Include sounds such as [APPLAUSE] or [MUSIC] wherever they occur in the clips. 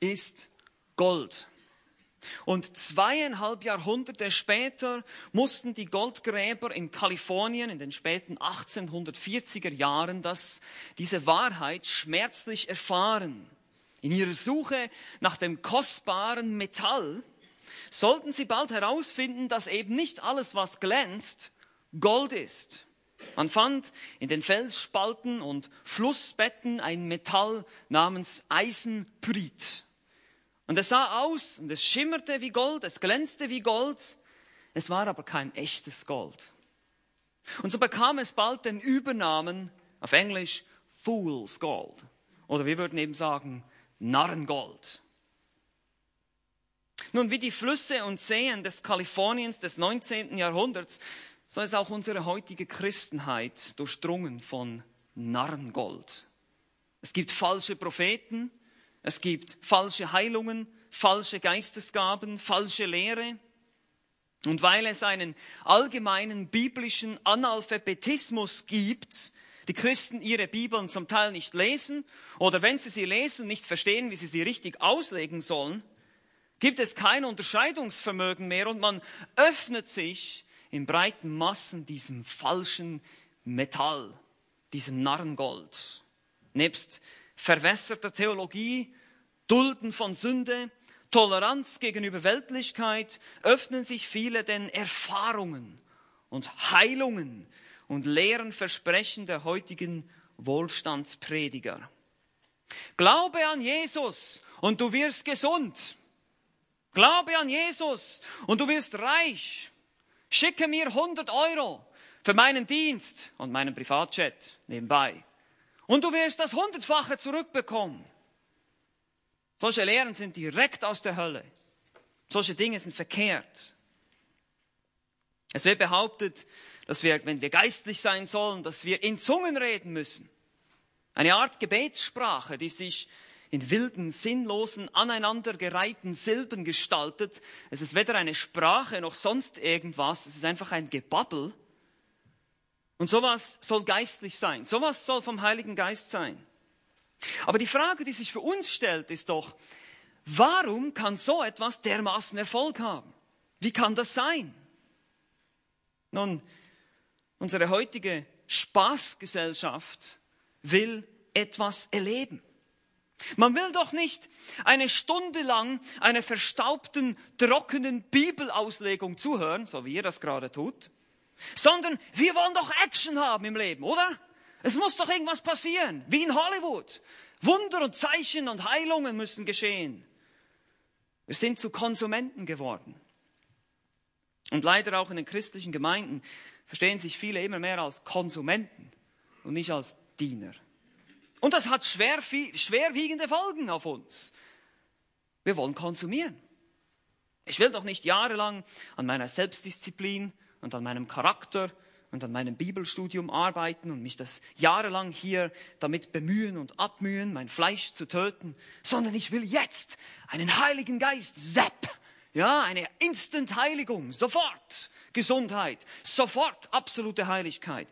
ist Gold. Und zweieinhalb Jahrhunderte später mussten die Goldgräber in Kalifornien in den späten 1840er Jahren das, diese Wahrheit schmerzlich erfahren. In ihrer Suche nach dem kostbaren Metall sollten sie bald herausfinden, dass eben nicht alles, was glänzt, Gold ist. Man fand in den Felsspalten und Flussbetten ein Metall namens Eisenpyrit. Und es sah aus und es schimmerte wie Gold, es glänzte wie Gold, es war aber kein echtes Gold. Und so bekam es bald den Übernamen auf Englisch Fool's Gold. Oder wir würden eben sagen Narrengold. Nun, wie die Flüsse und Seen des Kaliforniens des 19. Jahrhunderts, so ist auch unsere heutige Christenheit durchdrungen von Narrengold. Es gibt falsche Propheten, es gibt falsche Heilungen, falsche Geistesgaben, falsche Lehre. Und weil es einen allgemeinen biblischen Analphabetismus gibt, die Christen ihre Bibeln zum Teil nicht lesen oder wenn sie sie lesen, nicht verstehen, wie sie sie richtig auslegen sollen, gibt es kein Unterscheidungsvermögen mehr und man öffnet sich in breiten Massen diesem falschen Metall, diesem Narrengold. Nebst verwässerter Theologie, Dulden von Sünde, Toleranz gegenüber Weltlichkeit öffnen sich viele den Erfahrungen und Heilungen und leeren Versprechen der heutigen Wohlstandsprediger. Glaube an Jesus und du wirst gesund. Glaube an Jesus und du wirst reich. Schicke mir 100 Euro für meinen Dienst und meinen Privatchat nebenbei. Und du wirst das hundertfache zurückbekommen. Solche Lehren sind direkt aus der Hölle. Solche Dinge sind verkehrt. Es wird behauptet, dass wir, wenn wir geistlich sein sollen, dass wir in Zungen reden müssen. Eine Art Gebetssprache, die sich in wilden, sinnlosen, aneinandergereihten Silben gestaltet. Es ist weder eine Sprache noch sonst irgendwas, es ist einfach ein Gebabbel. Und sowas soll geistlich sein, sowas soll vom Heiligen Geist sein. Aber die Frage, die sich für uns stellt, ist doch, warum kann so etwas dermaßen Erfolg haben? Wie kann das sein? Nun, Unsere heutige Spaßgesellschaft will etwas erleben. Man will doch nicht eine Stunde lang einer verstaubten, trockenen Bibelauslegung zuhören, so wie ihr das gerade tut, sondern wir wollen doch Action haben im Leben, oder? Es muss doch irgendwas passieren, wie in Hollywood. Wunder und Zeichen und Heilungen müssen geschehen. Wir sind zu Konsumenten geworden. Und leider auch in den christlichen Gemeinden verstehen sich viele immer mehr als Konsumenten und nicht als Diener. Und das hat schwer, schwerwiegende Folgen auf uns. Wir wollen konsumieren. Ich will doch nicht jahrelang an meiner Selbstdisziplin und an meinem Charakter und an meinem Bibelstudium arbeiten und mich das jahrelang hier damit bemühen und abmühen, mein Fleisch zu töten, sondern ich will jetzt einen Heiligen Geist, Sepp, ja, eine Instant-Heiligung, sofort. Gesundheit, sofort absolute Heiligkeit.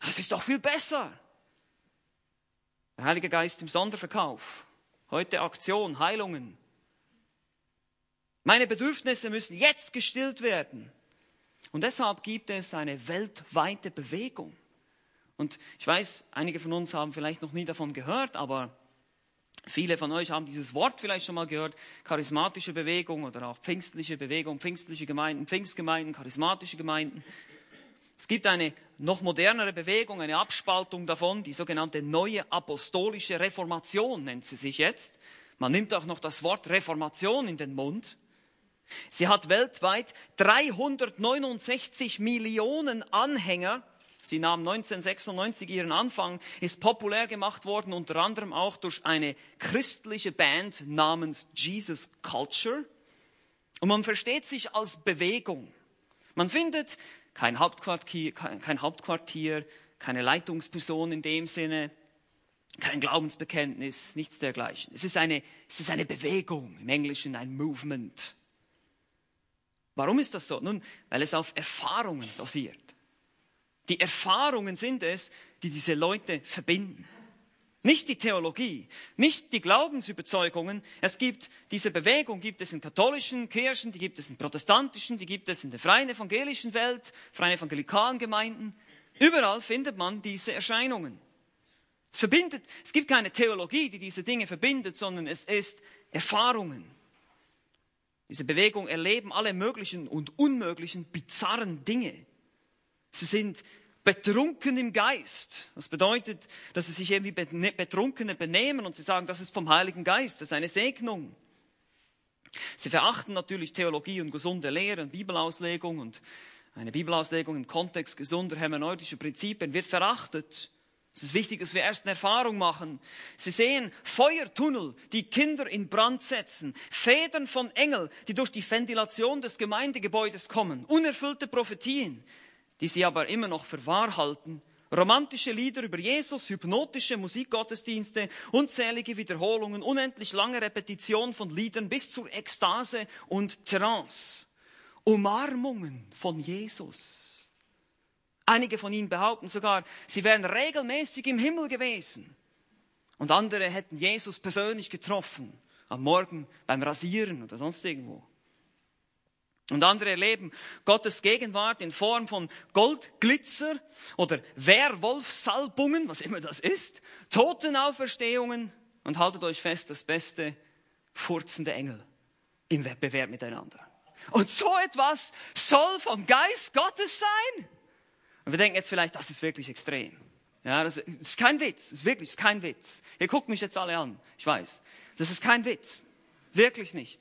Das ist doch viel besser. Der Heilige Geist im Sonderverkauf. Heute Aktion, Heilungen. Meine Bedürfnisse müssen jetzt gestillt werden. Und deshalb gibt es eine weltweite Bewegung. Und ich weiß, einige von uns haben vielleicht noch nie davon gehört, aber Viele von euch haben dieses Wort vielleicht schon mal gehört, charismatische Bewegung oder auch pfingstliche Bewegung, pfingstliche Gemeinden, Pfingstgemeinden, charismatische Gemeinden. Es gibt eine noch modernere Bewegung, eine Abspaltung davon, die sogenannte neue apostolische Reformation nennt sie sich jetzt. Man nimmt auch noch das Wort Reformation in den Mund. Sie hat weltweit 369 Millionen Anhänger Sie nahm 1996 ihren Anfang, ist populär gemacht worden, unter anderem auch durch eine christliche Band namens Jesus Culture. Und man versteht sich als Bewegung. Man findet kein Hauptquartier, kein Hauptquartier, keine Leitungsperson in dem Sinne, kein Glaubensbekenntnis, nichts dergleichen. Es ist eine, es ist eine Bewegung, im Englischen ein Movement. Warum ist das so? Nun, weil es auf Erfahrungen basiert. Die Erfahrungen sind es, die diese Leute verbinden. Nicht die Theologie, nicht die Glaubensüberzeugungen. Es gibt diese Bewegung, gibt es in katholischen Kirchen, die gibt es in protestantischen, die gibt es in der freien evangelischen Welt, freien evangelikalen Gemeinden. Überall findet man diese Erscheinungen. Es verbindet, es gibt keine Theologie, die diese Dinge verbindet, sondern es ist Erfahrungen. Diese Bewegung erleben alle möglichen und unmöglichen bizarren Dinge. Sie sind betrunken im Geist. Das bedeutet, dass sie sich irgendwie betrunkene benehmen und sie sagen, das ist vom Heiligen Geist, das ist eine Segnung. Sie verachten natürlich Theologie und gesunde Lehre und Bibelauslegung und eine Bibelauslegung im Kontext gesunder hermeneutischer Prinzipien wird verachtet. Es ist wichtig, dass wir erst eine Erfahrung machen. Sie sehen Feuertunnel, die Kinder in Brand setzen, Federn von Engel, die durch die Ventilation des Gemeindegebäudes kommen, unerfüllte Prophetien, die sie aber immer noch für wahr halten. Romantische Lieder über Jesus, hypnotische Musikgottesdienste, unzählige Wiederholungen, unendlich lange Repetition von Liedern bis zur Ekstase und Trance. Umarmungen von Jesus. Einige von ihnen behaupten sogar, sie wären regelmäßig im Himmel gewesen. Und andere hätten Jesus persönlich getroffen, am Morgen beim Rasieren oder sonst irgendwo. Und andere erleben Gottes Gegenwart in Form von Goldglitzer oder Werwolfsalbungen, was immer das ist, Totenauferstehungen und haltet euch fest, das beste, furzende Engel im Wettbewerb miteinander. Und so etwas soll vom Geist Gottes sein? Und wir denken jetzt vielleicht, das ist wirklich extrem. Ja, das ist kein Witz, das ist wirklich das ist kein Witz. Ihr guckt mich jetzt alle an, ich weiß. Das ist kein Witz. Wirklich nicht.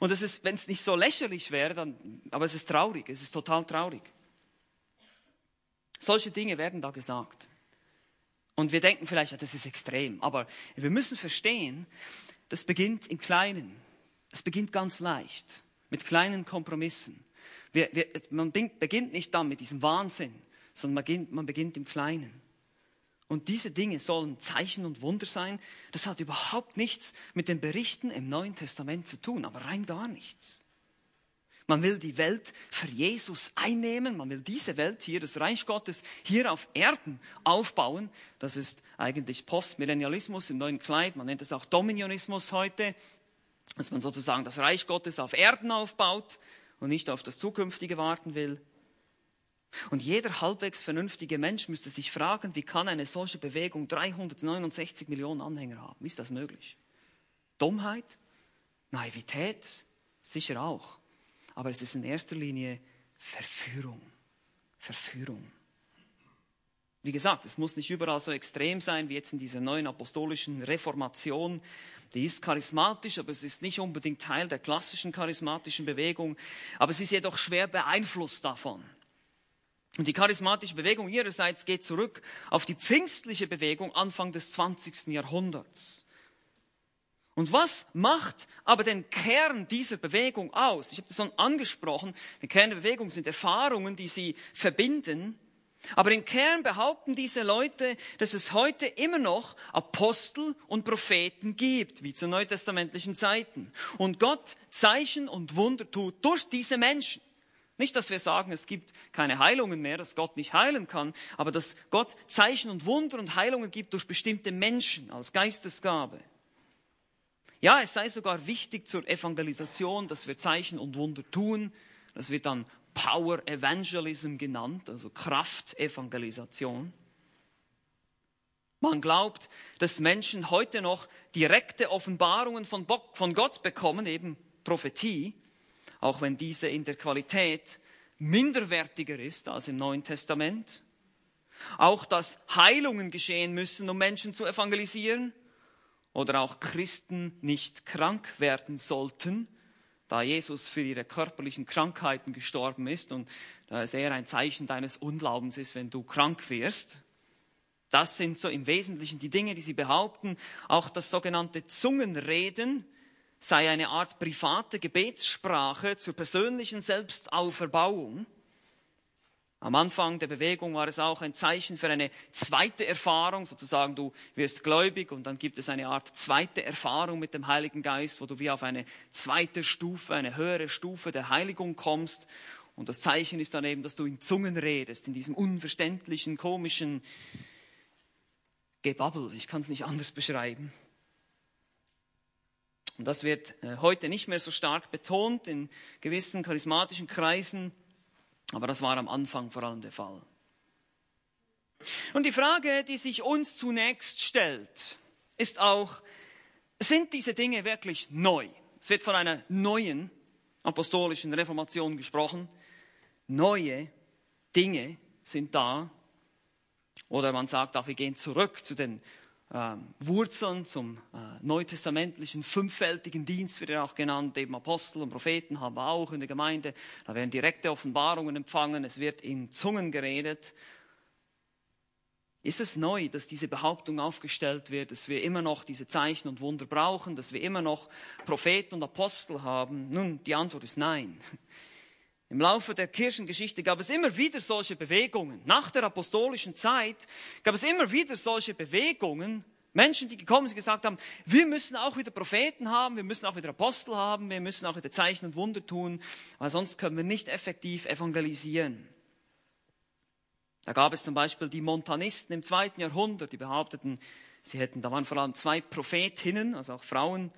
Und es ist, wenn es nicht so lächerlich wäre, dann, aber es ist traurig, es ist total traurig. Solche Dinge werden da gesagt. Und wir denken vielleicht, ja, das ist extrem, aber wir müssen verstehen, das beginnt im Kleinen. Es beginnt ganz leicht, mit kleinen Kompromissen. Wir, wir, man beginnt nicht dann mit diesem Wahnsinn, sondern man beginnt, man beginnt im Kleinen. Und diese Dinge sollen Zeichen und Wunder sein. Das hat überhaupt nichts mit den Berichten im Neuen Testament zu tun, aber rein gar nichts. Man will die Welt für Jesus einnehmen, man will diese Welt hier, das Reich Gottes, hier auf Erden aufbauen. Das ist eigentlich Postmillennialismus im neuen Kleid, man nennt es auch Dominionismus heute, dass man sozusagen das Reich Gottes auf Erden aufbaut und nicht auf das Zukünftige warten will. Und jeder halbwegs vernünftige Mensch müsste sich fragen, wie kann eine solche Bewegung 369 Millionen Anhänger haben? Ist das möglich? Dummheit? Naivität? Sicher auch. Aber es ist in erster Linie Verführung. Verführung. Wie gesagt, es muss nicht überall so extrem sein wie jetzt in dieser neuen apostolischen Reformation. Die ist charismatisch, aber es ist nicht unbedingt Teil der klassischen charismatischen Bewegung. Aber es ist jedoch schwer beeinflusst davon. Und die charismatische Bewegung ihrerseits geht zurück auf die pfingstliche Bewegung Anfang des 20. Jahrhunderts. Und was macht aber den Kern dieser Bewegung aus? Ich habe das schon angesprochen. Der Kern der Bewegung sind Erfahrungen, die sie verbinden. Aber im Kern behaupten diese Leute, dass es heute immer noch Apostel und Propheten gibt, wie zu neutestamentlichen Zeiten. Und Gott Zeichen und Wunder tut durch diese Menschen. Nicht, dass wir sagen, es gibt keine Heilungen mehr, dass Gott nicht heilen kann, aber dass Gott Zeichen und Wunder und Heilungen gibt durch bestimmte Menschen als Geistesgabe. Ja, es sei sogar wichtig zur Evangelisation, dass wir Zeichen und Wunder tun. Das wird dann Power Evangelism genannt, also Kraftevangelisation. Man glaubt, dass Menschen heute noch direkte Offenbarungen von Gott bekommen, eben Prophetie, auch wenn diese in der Qualität minderwertiger ist als im Neuen Testament. Auch, dass Heilungen geschehen müssen, um Menschen zu evangelisieren. Oder auch Christen nicht krank werden sollten, da Jesus für ihre körperlichen Krankheiten gestorben ist und da es eher ein Zeichen deines Unglaubens ist, wenn du krank wirst. Das sind so im Wesentlichen die Dinge, die sie behaupten. Auch das sogenannte Zungenreden sei eine Art private Gebetssprache zur persönlichen Selbstauferbauung. Am Anfang der Bewegung war es auch ein Zeichen für eine zweite Erfahrung, sozusagen du wirst gläubig und dann gibt es eine Art zweite Erfahrung mit dem Heiligen Geist, wo du wie auf eine zweite Stufe, eine höhere Stufe der Heiligung kommst. Und das Zeichen ist dann eben, dass du in Zungen redest, in diesem unverständlichen, komischen Gebabbel, ich kann es nicht anders beschreiben. Und das wird äh, heute nicht mehr so stark betont in gewissen charismatischen Kreisen, aber das war am Anfang vor allem der Fall. Und die Frage, die sich uns zunächst stellt, ist auch, sind diese Dinge wirklich neu? Es wird von einer neuen apostolischen Reformation gesprochen. Neue Dinge sind da. Oder man sagt auch, wir gehen zurück zu den ähm, Wurzeln, zum äh, neutestamentlichen fünffältigen Dienst, wird er auch genannt. Eben Apostel und Propheten haben wir auch in der Gemeinde. Da werden direkte Offenbarungen empfangen. Es wird in Zungen geredet. Ist es neu, dass diese Behauptung aufgestellt wird, dass wir immer noch diese Zeichen und Wunder brauchen, dass wir immer noch Propheten und Apostel haben? Nun, die Antwort ist nein. Im Laufe der Kirchengeschichte gab es immer wieder solche Bewegungen. Nach der apostolischen Zeit gab es immer wieder solche Bewegungen. Menschen, die gekommen sind, gesagt haben, wir müssen auch wieder Propheten haben, wir müssen auch wieder Apostel haben, wir müssen auch wieder Zeichen und Wunder tun, weil sonst können wir nicht effektiv evangelisieren. Da gab es zum Beispiel die Montanisten im zweiten Jahrhundert, die behaupteten, sie hätten, da waren vor allem zwei Prophetinnen, also auch Frauen,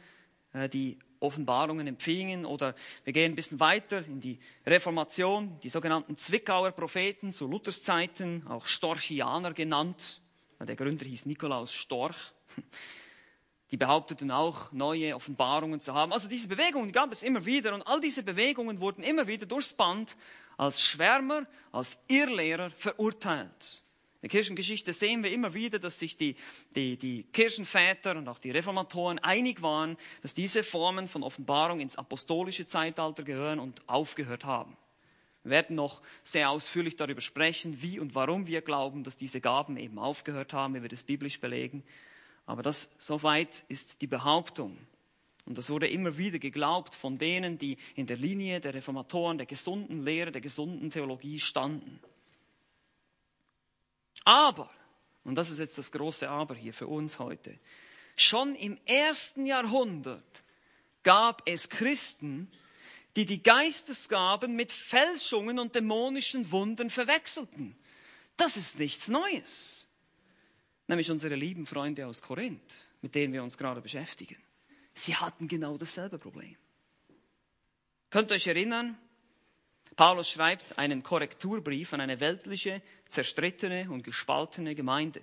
äh, die Offenbarungen empfingen. Oder wir gehen ein bisschen weiter in die Reformation, die sogenannten Zwickauer Propheten zu Luthers Zeiten, auch Storchianer genannt. Der Gründer hieß Nikolaus Storch. Die behaupteten auch, neue Offenbarungen zu haben. Also diese Bewegungen gab es immer wieder und all diese Bewegungen wurden immer wieder durchs Band als Schwärmer, als Irrlehrer verurteilt. In der Kirchengeschichte sehen wir immer wieder, dass sich die, die, die Kirchenväter und auch die Reformatoren einig waren, dass diese Formen von Offenbarung ins apostolische Zeitalter gehören und aufgehört haben. Wir werden noch sehr ausführlich darüber sprechen, wie und warum wir glauben, dass diese Gaben eben aufgehört haben, wie wir das biblisch belegen. Aber das, soweit ist die Behauptung. Und das wurde immer wieder geglaubt von denen, die in der Linie der Reformatoren, der gesunden Lehre, der gesunden Theologie standen. Aber, und das ist jetzt das große Aber hier für uns heute, schon im ersten Jahrhundert gab es Christen, die die Geistesgaben mit Fälschungen und dämonischen Wunden verwechselten. Das ist nichts Neues. Nämlich unsere lieben Freunde aus Korinth, mit denen wir uns gerade beschäftigen. Sie hatten genau dasselbe Problem. Könnt ihr euch erinnern? Paulus schreibt einen Korrekturbrief an eine weltliche, zerstrittene und gespaltene Gemeinde.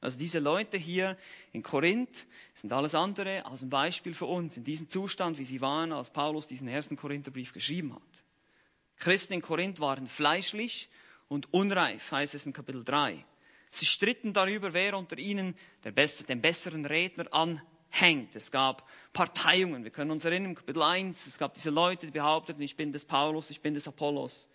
Also diese Leute hier in Korinth sind alles andere als ein Beispiel für uns in diesem Zustand, wie sie waren, als Paulus diesen ersten Korintherbrief geschrieben hat. Christen in Korinth waren fleischlich und unreif, heißt es in Kapitel 3. Sie stritten darüber, wer unter ihnen den besseren Redner an hängt. Es gab Parteiungen. Wir können uns erinnern, Kapitel 1, es gab diese Leute, die behaupteten, ich bin des Paulus, ich bin des Apollos.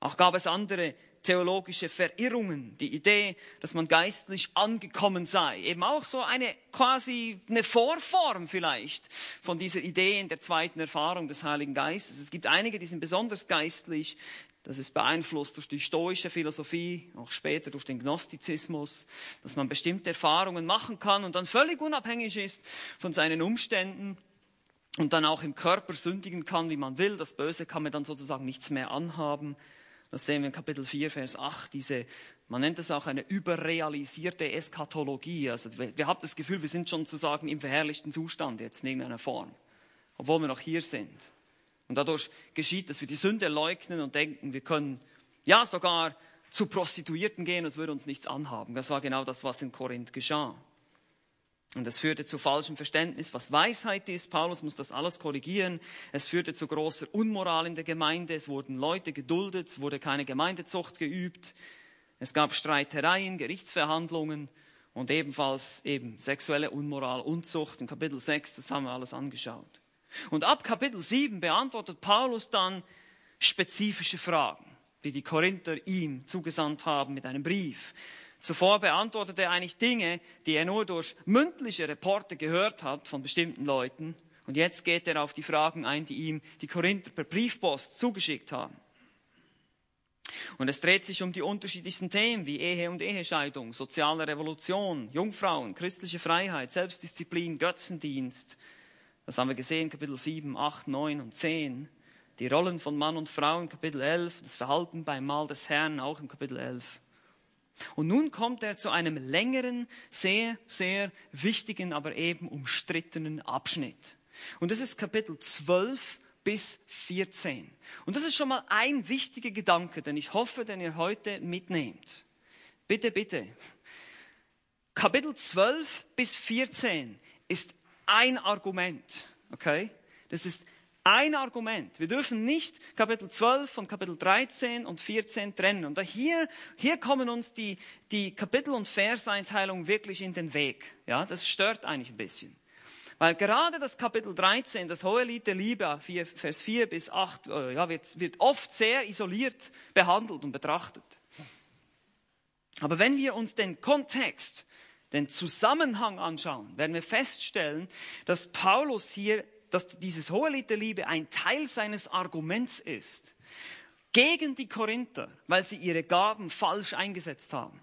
Auch gab es andere theologische Verirrungen, die Idee, dass man geistlich angekommen sei. Eben auch so eine quasi eine Vorform vielleicht von dieser Idee in der zweiten Erfahrung des Heiligen Geistes. Es gibt einige, die sind besonders geistlich, das ist beeinflusst durch die stoische Philosophie, auch später durch den Gnostizismus, dass man bestimmte Erfahrungen machen kann und dann völlig unabhängig ist von seinen Umständen und dann auch im Körper sündigen kann, wie man will. Das Böse kann mir dann sozusagen nichts mehr anhaben. Das sehen wir in Kapitel 4, Vers 8, diese, man nennt es auch eine überrealisierte Eskatologie. Also wir, wir haben das Gefühl, wir sind schon sozusagen im verherrlichten Zustand jetzt in irgendeiner Form, obwohl wir noch hier sind. Und dadurch geschieht, dass wir die Sünde leugnen und denken, wir können ja sogar zu Prostituierten gehen, es würde uns nichts anhaben. Das war genau das, was in Korinth geschah. Und es führte zu falschem Verständnis, was Weisheit ist. Paulus muss das alles korrigieren. Es führte zu großer Unmoral in der Gemeinde. Es wurden Leute geduldet. Es wurde keine Gemeindezucht geübt. Es gab Streitereien, Gerichtsverhandlungen und ebenfalls eben sexuelle Unmoral, Unzucht. In Kapitel 6, das haben wir alles angeschaut. Und ab Kapitel 7 beantwortet Paulus dann spezifische Fragen, die die Korinther ihm zugesandt haben mit einem Brief. Zuvor beantwortet er eigentlich Dinge, die er nur durch mündliche Reporte gehört hat von bestimmten Leuten. Und jetzt geht er auf die Fragen ein, die ihm die Korinther per Briefpost zugeschickt haben. Und es dreht sich um die unterschiedlichsten Themen wie Ehe und Ehescheidung, soziale Revolution, Jungfrauen, christliche Freiheit, Selbstdisziplin, Götzendienst, das haben wir gesehen, Kapitel 7, 8, 9 und 10. Die Rollen von Mann und Frau in Kapitel 11, das Verhalten beim Mahl des Herrn auch im Kapitel 11. Und nun kommt er zu einem längeren, sehr, sehr wichtigen, aber eben umstrittenen Abschnitt. Und das ist Kapitel 12 bis 14. Und das ist schon mal ein wichtiger Gedanke, den ich hoffe, den ihr heute mitnehmt. Bitte, bitte. Kapitel 12 bis 14 ist ein Argument, okay? Das ist ein Argument. Wir dürfen nicht Kapitel 12 von Kapitel 13 und 14 trennen. Und hier, hier kommen uns die, die Kapitel- und Verseinteilung wirklich in den Weg. Ja, das stört eigentlich ein bisschen. Weil gerade das Kapitel 13, das hohe Lied der Liebe, Vers 4 bis 8, äh, ja, wird, wird oft sehr isoliert behandelt und betrachtet. Aber wenn wir uns den Kontext, den Zusammenhang anschauen, werden wir feststellen, dass Paulus hier dass dieses Hohelied der Liebe ein Teil seines Arguments ist gegen die Korinther, weil sie ihre Gaben falsch eingesetzt haben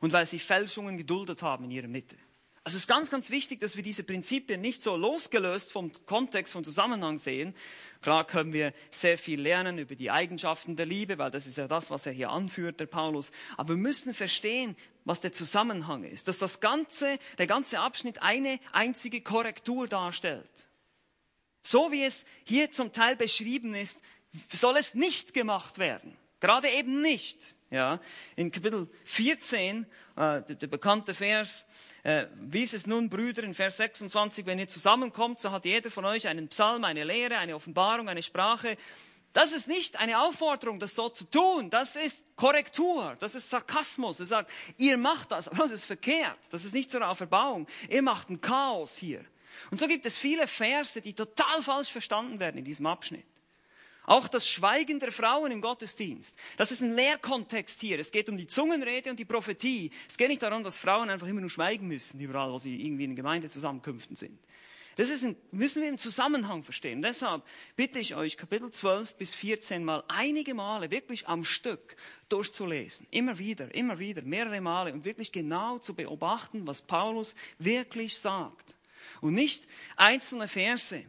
und weil sie Fälschungen geduldet haben in ihrer Mitte. Also es ist ganz, ganz wichtig, dass wir diese Prinzipien nicht so losgelöst vom Kontext, vom Zusammenhang sehen. Klar können wir sehr viel lernen über die Eigenschaften der Liebe, weil das ist ja das, was er hier anführt, der Paulus. Aber wir müssen verstehen, was der Zusammenhang ist, dass das ganze, der ganze Abschnitt eine einzige Korrektur darstellt. So wie es hier zum Teil beschrieben ist, soll es nicht gemacht werden. Gerade eben nicht. Ja, in Kapitel 14, äh, der, der, bekannte Vers, äh, wie ist es nun, Brüder, in Vers 26, wenn ihr zusammenkommt, so hat jeder von euch einen Psalm, eine Lehre, eine Offenbarung, eine Sprache. Das ist nicht eine Aufforderung, das so zu tun. Das ist Korrektur, das ist Sarkasmus. Er sagt, ihr macht das, aber das ist verkehrt. Das ist nicht zur Auferbauung. Ihr macht ein Chaos hier. Und so gibt es viele Verse, die total falsch verstanden werden in diesem Abschnitt. Auch das Schweigen der Frauen im Gottesdienst. Das ist ein Lehrkontext hier. Es geht um die Zungenrede und die Prophetie. Es geht nicht darum, dass Frauen einfach immer nur schweigen müssen, überall, wo sie irgendwie in Gemeindezusammenkünften sind. Das ein, müssen wir im Zusammenhang verstehen. Deshalb bitte ich euch, Kapitel 12 bis 14 mal einige Male wirklich am Stück durchzulesen. Immer wieder, immer wieder, mehrere Male und wirklich genau zu beobachten, was Paulus wirklich sagt und nicht einzelne Verse.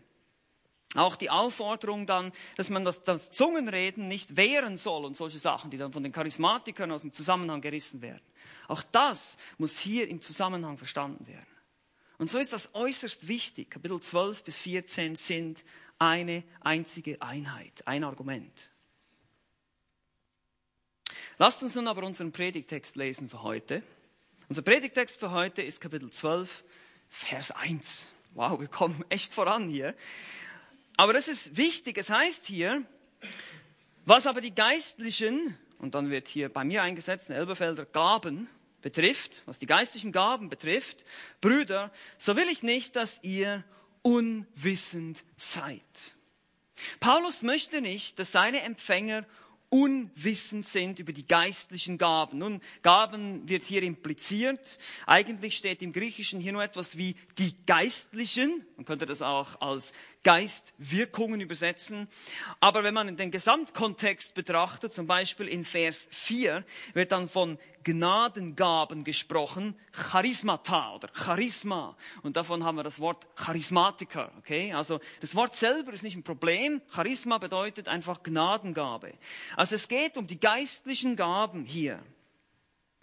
Auch die Aufforderung dann, dass man das, das Zungenreden nicht wehren soll und solche Sachen, die dann von den Charismatikern aus dem Zusammenhang gerissen werden. Auch das muss hier im Zusammenhang verstanden werden. Und so ist das äußerst wichtig. Kapitel 12 bis 14 sind eine einzige Einheit, ein Argument. Lasst uns nun aber unseren Predigtext lesen für heute. Unser Predigtext für heute ist Kapitel 12, Vers 1. Wow, wir kommen echt voran hier. Aber das ist wichtig. Es heißt hier, was aber die geistlichen, und dann wird hier bei mir eingesetzt, in Elberfelder Gaben betrifft, was die geistlichen Gaben betrifft, Brüder, so will ich nicht, dass ihr unwissend seid. Paulus möchte nicht, dass seine Empfänger unwissend sind über die geistlichen Gaben. Nun, Gaben wird hier impliziert. Eigentlich steht im Griechischen hier nur etwas wie die geistlichen. Man könnte das auch als Geistwirkungen übersetzen. Aber wenn man den Gesamtkontext betrachtet, zum Beispiel in Vers 4, wird dann von Gnadengaben gesprochen, Charismata oder Charisma. Und davon haben wir das Wort Charismatiker. Okay? Also das Wort selber ist nicht ein Problem. Charisma bedeutet einfach Gnadengabe. Also es geht um die geistlichen Gaben hier.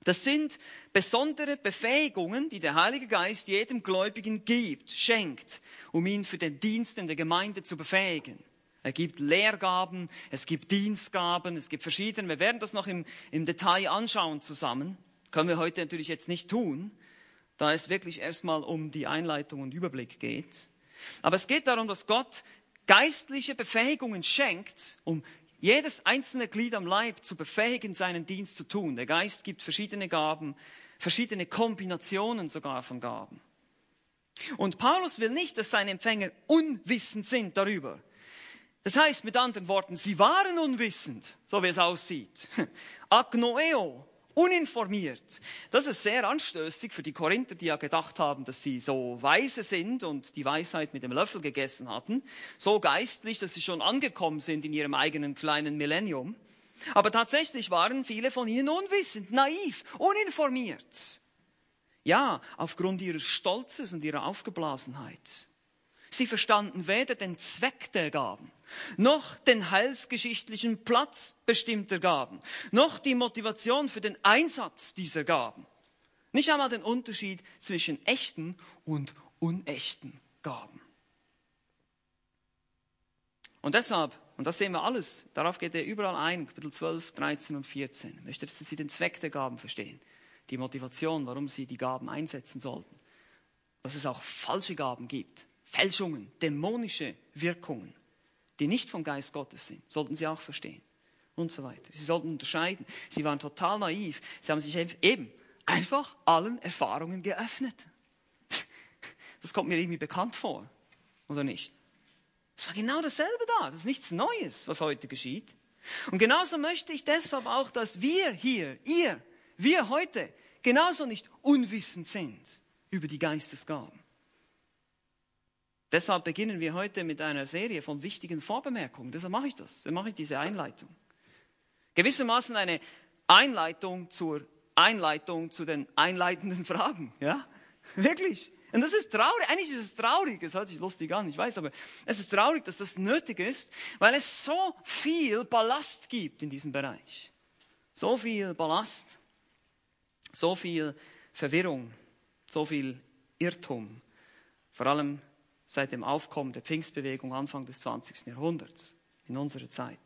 Das sind besondere Befähigungen, die der Heilige Geist jedem Gläubigen gibt, schenkt, um ihn für den Dienst in der Gemeinde zu befähigen. Er gibt Lehrgaben, es gibt Dienstgaben, es gibt verschiedene. Wir werden das noch im, im Detail anschauen zusammen. Können wir heute natürlich jetzt nicht tun, da es wirklich erstmal um die Einleitung und Überblick geht. Aber es geht darum, dass Gott geistliche Befähigungen schenkt, um jedes einzelne Glied am Leib zu befähigen, seinen Dienst zu tun. Der Geist gibt verschiedene Gaben, verschiedene Kombinationen sogar von Gaben. Und Paulus will nicht, dass seine Empfänger unwissend sind darüber. Das heißt mit anderen Worten, sie waren unwissend, so wie es aussieht. [LAUGHS] Agnoeo, uninformiert. Das ist sehr anstößig für die Korinther, die ja gedacht haben, dass sie so weise sind und die Weisheit mit dem Löffel gegessen hatten. So geistlich, dass sie schon angekommen sind in ihrem eigenen kleinen Millennium. Aber tatsächlich waren viele von ihnen unwissend, naiv, uninformiert. Ja, aufgrund ihres Stolzes und ihrer Aufgeblasenheit. Sie verstanden weder den Zweck der Gaben, noch den heilsgeschichtlichen Platz bestimmter Gaben, noch die Motivation für den Einsatz dieser Gaben. Nicht einmal den Unterschied zwischen echten und unechten Gaben. Und deshalb, und das sehen wir alles, darauf geht er überall ein, Kapitel 12, 13 und 14, möchte, dass Sie den Zweck der Gaben verstehen, die Motivation, warum Sie die Gaben einsetzen sollten, dass es auch falsche Gaben gibt, Fälschungen, dämonische Wirkungen, die nicht vom Geist Gottes sind, sollten Sie auch verstehen und so weiter. Sie sollten unterscheiden. Sie waren total naiv. Sie haben sich eben einfach allen Erfahrungen geöffnet. [LAUGHS] Das kommt mir irgendwie bekannt vor, oder nicht? Es war genau dasselbe da. Das ist nichts Neues, was heute geschieht. Und genauso möchte ich deshalb auch, dass wir hier, ihr, wir heute, genauso nicht unwissend sind über die Geistesgaben. Deshalb beginnen wir heute mit einer Serie von wichtigen Vorbemerkungen. Deshalb mache ich das. Deshalb mache ich diese Einleitung. Gewissermaßen eine Einleitung zur Einleitung zu den einleitenden [LAUGHS] Fragen. Ja? Wirklich. Und das ist traurig. Eigentlich ist es traurig. Es hört sich lustig an, ich weiß, aber es ist traurig, dass das nötig ist, weil es so viel Ballast gibt in diesem Bereich. So viel Ballast. So viel Verwirrung. So viel Irrtum. Vor allem seit dem Aufkommen der Pfingstbewegung Anfang des 20. Jahrhunderts in unserer Zeit.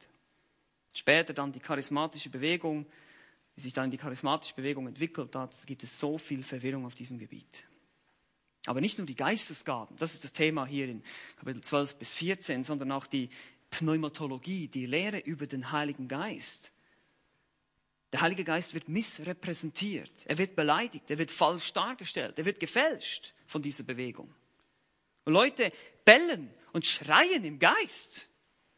Später dann die charismatische Bewegung, wie sich dann die charismatische Bewegung entwickelt hat, gibt es so viel Verwirrung auf diesem Gebiet. Aber nicht nur die Geistesgaben, das ist das Thema hier in Kapitel 12 bis 14, sondern auch die Pneumatologie, die Lehre über den Heiligen Geist. Der Heilige Geist wird missrepräsentiert, er wird beleidigt, er wird falsch dargestellt, er wird gefälscht von dieser Bewegung. Und Leute bellen und schreien im Geist,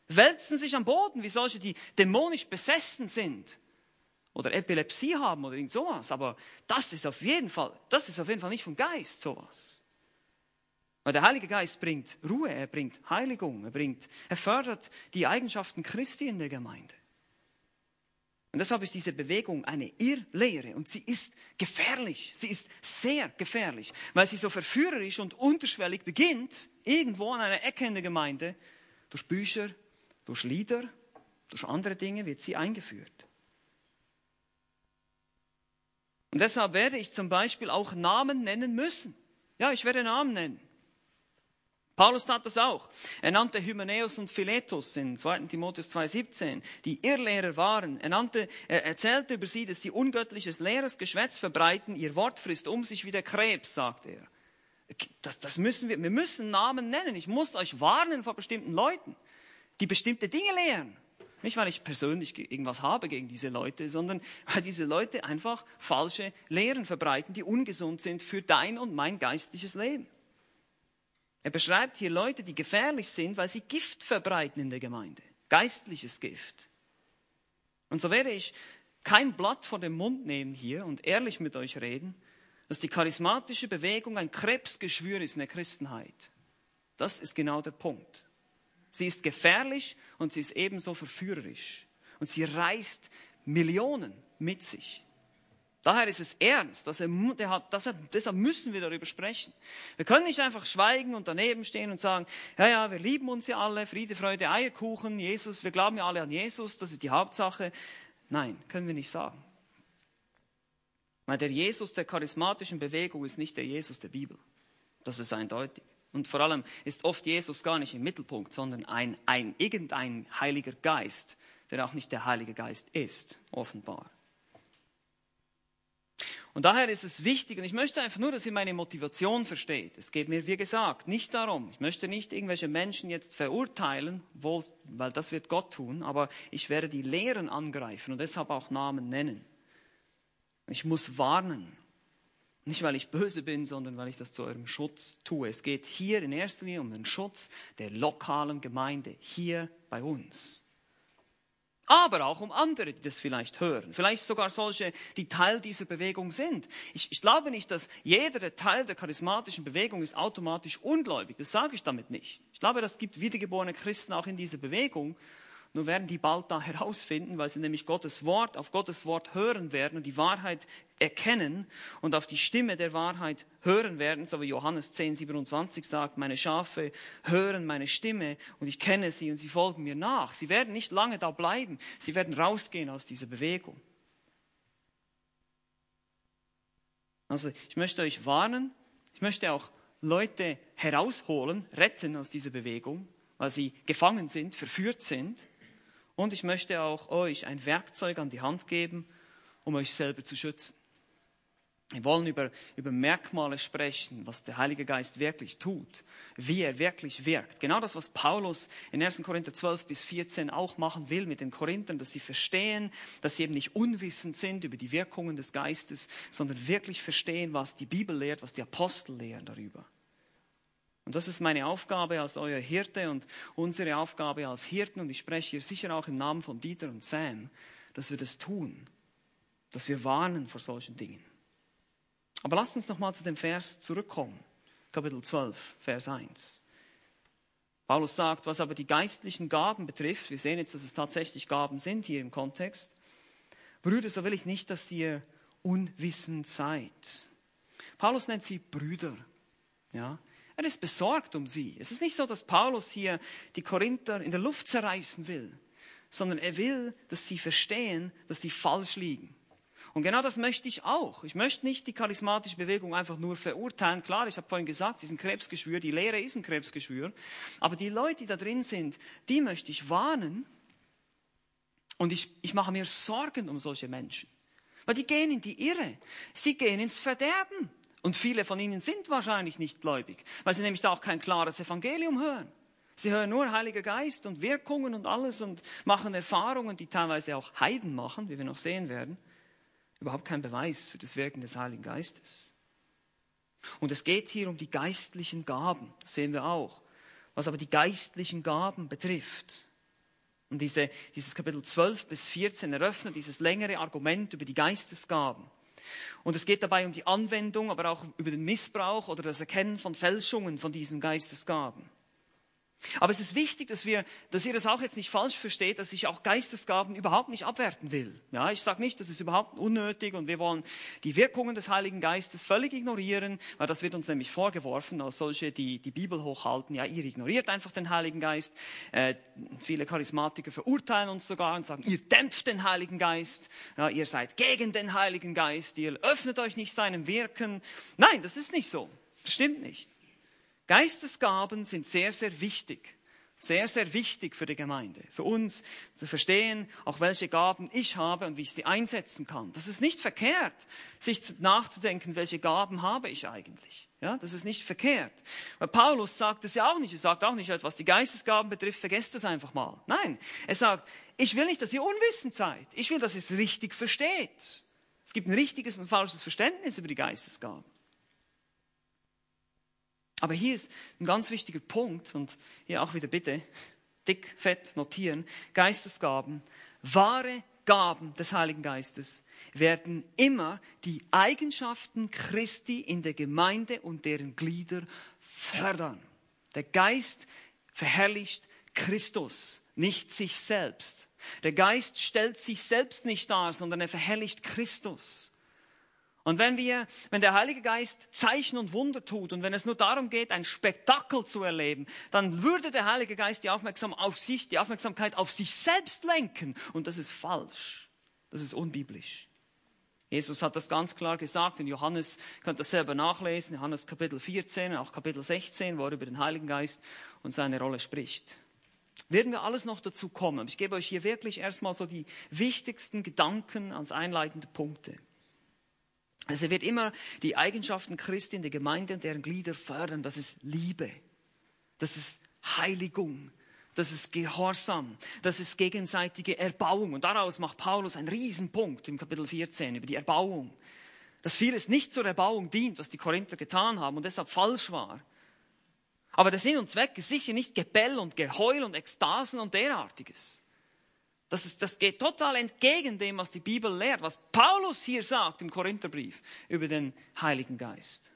wälzen sich am Boden wie solche, die dämonisch besessen sind oder Epilepsie haben oder irgend sowas. Aber das ist auf jeden Fall, das ist auf jeden Fall nicht vom Geist sowas. Weil der Heilige Geist bringt Ruhe, er bringt Heiligung, er bringt, er fördert die Eigenschaften Christi in der Gemeinde. Und deshalb ist diese Bewegung eine Irrlehre und sie ist gefährlich. Sie ist sehr gefährlich, weil sie so verführerisch und unterschwellig beginnt, irgendwo an einer Ecke in der Gemeinde. Durch Bücher, durch Lieder, durch andere Dinge wird sie eingeführt. Und deshalb werde ich zum Beispiel auch Namen nennen müssen. Ja, ich werde Namen nennen. Paulus tat das auch. Er nannte Hymenäus und Philetus in 2. Timotheus 2,17, die Irrlehrer waren. Er, nannte, er erzählte über sie, dass sie ungöttliches leeres Geschwätz verbreiten, ihr Wort frisst um sich wie der Krebs, sagt er. Das, das müssen wir, wir müssen Namen nennen. Ich muss euch warnen vor bestimmten Leuten, die bestimmte Dinge lehren. Nicht, weil ich persönlich irgendwas habe gegen diese Leute, sondern weil diese Leute einfach falsche Lehren verbreiten, die ungesund sind für dein und mein geistliches Leben. Er beschreibt hier Leute, die gefährlich sind, weil sie Gift verbreiten in der Gemeinde. Geistliches Gift. Und so werde ich kein Blatt vor dem Mund nehmen hier und ehrlich mit euch reden, dass die charismatische Bewegung ein Krebsgeschwür ist in der Christenheit. Das ist genau der Punkt. Sie ist gefährlich und sie ist ebenso verführerisch. Und sie reißt Millionen mit sich. Daher ist es ernst, dass er, der hat, dass er, deshalb müssen wir darüber sprechen. Wir können nicht einfach schweigen und daneben stehen und sagen, ja, ja, wir lieben uns ja alle, Friede, Freude, Eierkuchen, Jesus, wir glauben ja alle an Jesus, das ist die Hauptsache. Nein, können wir nicht sagen. Weil der Jesus der charismatischen Bewegung ist nicht der Jesus der Bibel. Das ist eindeutig. Und vor allem ist oft Jesus gar nicht im Mittelpunkt, sondern ein, ein irgendein heiliger Geist, der auch nicht der Heilige Geist ist, offenbar. Und daher ist es wichtig, und ich möchte einfach nur, dass ihr meine Motivation versteht. Es geht mir, wie gesagt, nicht darum, ich möchte nicht irgendwelche Menschen jetzt verurteilen, weil das wird Gott tun, aber ich werde die Lehren angreifen und deshalb auch Namen nennen. Ich muss warnen. Nicht, weil ich böse bin, sondern weil ich das zu eurem Schutz tue. Es geht hier in erster Linie um den Schutz der lokalen Gemeinde, hier bei uns. Aber auch um andere, die das vielleicht hören. Vielleicht sogar solche, die Teil dieser Bewegung sind. Ich, ich glaube nicht, dass jeder, der Teil der charismatischen Bewegung ist, automatisch ungläubig. Das sage ich damit nicht. Ich glaube, es gibt wiedergeborene Christen auch in dieser Bewegung. Nur werden die bald da herausfinden, weil sie nämlich Gottes Wort, auf Gottes Wort hören werden und die Wahrheit erkennen und auf die Stimme der Wahrheit hören werden, so wie Johannes 10, 27 sagt, meine Schafe hören meine Stimme und ich kenne sie und sie folgen mir nach. Sie werden nicht lange da bleiben, sie werden rausgehen aus dieser Bewegung. Also ich möchte euch warnen, ich möchte auch Leute herausholen, retten aus dieser Bewegung, weil sie gefangen sind, verführt sind. Und ich möchte auch euch ein Werkzeug an die Hand geben, um euch selber zu schützen. Wir wollen über, über Merkmale sprechen, was der Heilige Geist wirklich tut, wie er wirklich wirkt. Genau das, was Paulus in 1. Korinther 12 bis 14 auch machen will mit den Korinthern, dass sie verstehen, dass sie eben nicht unwissend sind über die Wirkungen des Geistes, sondern wirklich verstehen, was die Bibel lehrt, was die Apostel lehren darüber. Und das ist meine Aufgabe als euer Hirte und unsere Aufgabe als Hirten. Und ich spreche hier sicher auch im Namen von Dieter und Sam, dass wir das tun, dass wir warnen vor solchen Dingen. Aber lasst uns nochmal zu dem Vers zurückkommen. Kapitel 12, Vers 1. Paulus sagt, was aber die geistlichen Gaben betrifft, wir sehen jetzt, dass es tatsächlich Gaben sind hier im Kontext. Brüder, so will ich nicht, dass ihr unwissend seid. Paulus nennt sie Brüder. Ja, er ist besorgt um sie. Es ist nicht so, dass Paulus hier die Korinther in der Luft zerreißen will, sondern er will, dass sie verstehen, dass sie falsch liegen. Und genau das möchte ich auch. Ich möchte nicht die charismatische Bewegung einfach nur verurteilen. Klar, ich habe vorhin gesagt, sie ist ein Krebsgeschwür, die Lehre ist ein Krebsgeschwür. Aber die Leute, die da drin sind, die möchte ich warnen. Und ich, ich mache mir Sorgen um solche Menschen. Weil die gehen in die Irre. Sie gehen ins Verderben. Und viele von ihnen sind wahrscheinlich nicht gläubig, weil sie nämlich da auch kein klares Evangelium hören. Sie hören nur Heiliger Geist und Wirkungen und alles und machen Erfahrungen, die teilweise auch Heiden machen, wie wir noch sehen werden. Überhaupt kein Beweis für das Wirken des Heiligen Geistes. Und es geht hier um die geistlichen Gaben, das sehen wir auch. Was aber die geistlichen Gaben betrifft. Und diese, dieses Kapitel 12 bis 14 eröffnet dieses längere Argument über die Geistesgaben. Und es geht dabei um die Anwendung, aber auch über den Missbrauch oder das Erkennen von Fälschungen von diesen Geistesgaben. Aber es ist wichtig, dass, wir, dass ihr das auch jetzt nicht falsch versteht, dass ich auch Geistesgaben überhaupt nicht abwerten will. Ja, ich sage nicht, das ist überhaupt unnötig und wir wollen die Wirkungen des Heiligen Geistes völlig ignorieren, weil das wird uns nämlich vorgeworfen als solche, die die Bibel hochhalten. Ja, ihr ignoriert einfach den Heiligen Geist. Äh, viele Charismatiker verurteilen uns sogar und sagen, ihr dämpft den Heiligen Geist. Ja, ihr seid gegen den Heiligen Geist. Ihr öffnet euch nicht seinem Wirken. Nein, das ist nicht so. Das stimmt nicht. Geistesgaben sind sehr, sehr wichtig. Sehr, sehr wichtig für die Gemeinde. Für uns zu verstehen, auch welche Gaben ich habe und wie ich sie einsetzen kann. Das ist nicht verkehrt, sich nachzudenken, welche Gaben habe ich eigentlich. Ja, das ist nicht verkehrt. Weil Paulus sagt es ja auch nicht. Er sagt auch nicht, was die Geistesgaben betrifft, vergesst das einfach mal. Nein, er sagt, ich will nicht, dass ihr unwissend seid. Ich will, dass ihr es richtig versteht. Es gibt ein richtiges und falsches Verständnis über die Geistesgaben. Aber hier ist ein ganz wichtiger Punkt und hier auch wieder bitte dick, fett notieren. Geistesgaben, wahre Gaben des Heiligen Geistes werden immer die Eigenschaften Christi in der Gemeinde und deren Glieder fördern. Der Geist verherrlicht Christus, nicht sich selbst. Der Geist stellt sich selbst nicht dar, sondern er verherrlicht Christus. Und wenn wir, wenn der Heilige Geist Zeichen und Wunder tut und wenn es nur darum geht, ein Spektakel zu erleben, dann würde der Heilige Geist die, Aufmerksam auf sich, die Aufmerksamkeit auf sich selbst lenken. Und das ist falsch. Das ist unbiblisch. Jesus hat das ganz klar gesagt in Johannes, könnt ihr selber nachlesen, Johannes Kapitel 14, auch Kapitel 16, wo er über den Heiligen Geist und seine Rolle spricht. Werden wir alles noch dazu kommen. Ich gebe euch hier wirklich erstmal so die wichtigsten Gedanken als einleitende Punkte. Also er wird immer die Eigenschaften Christi in der Gemeinde und deren Glieder fördern. Das ist Liebe. Das ist Heiligung. Das ist Gehorsam. Das ist gegenseitige Erbauung. Und daraus macht Paulus einen Riesenpunkt im Kapitel 14 über die Erbauung. Dass vieles nicht zur Erbauung dient, was die Korinther getan haben und deshalb falsch war. Aber der Sinn und Zweck ist sicher nicht Gebell und Geheul und Ekstasen und derartiges. Das, ist, das geht total entgegen dem, was die Bibel lehrt, was Paulus hier sagt im Korintherbrief über den Heiligen Geist.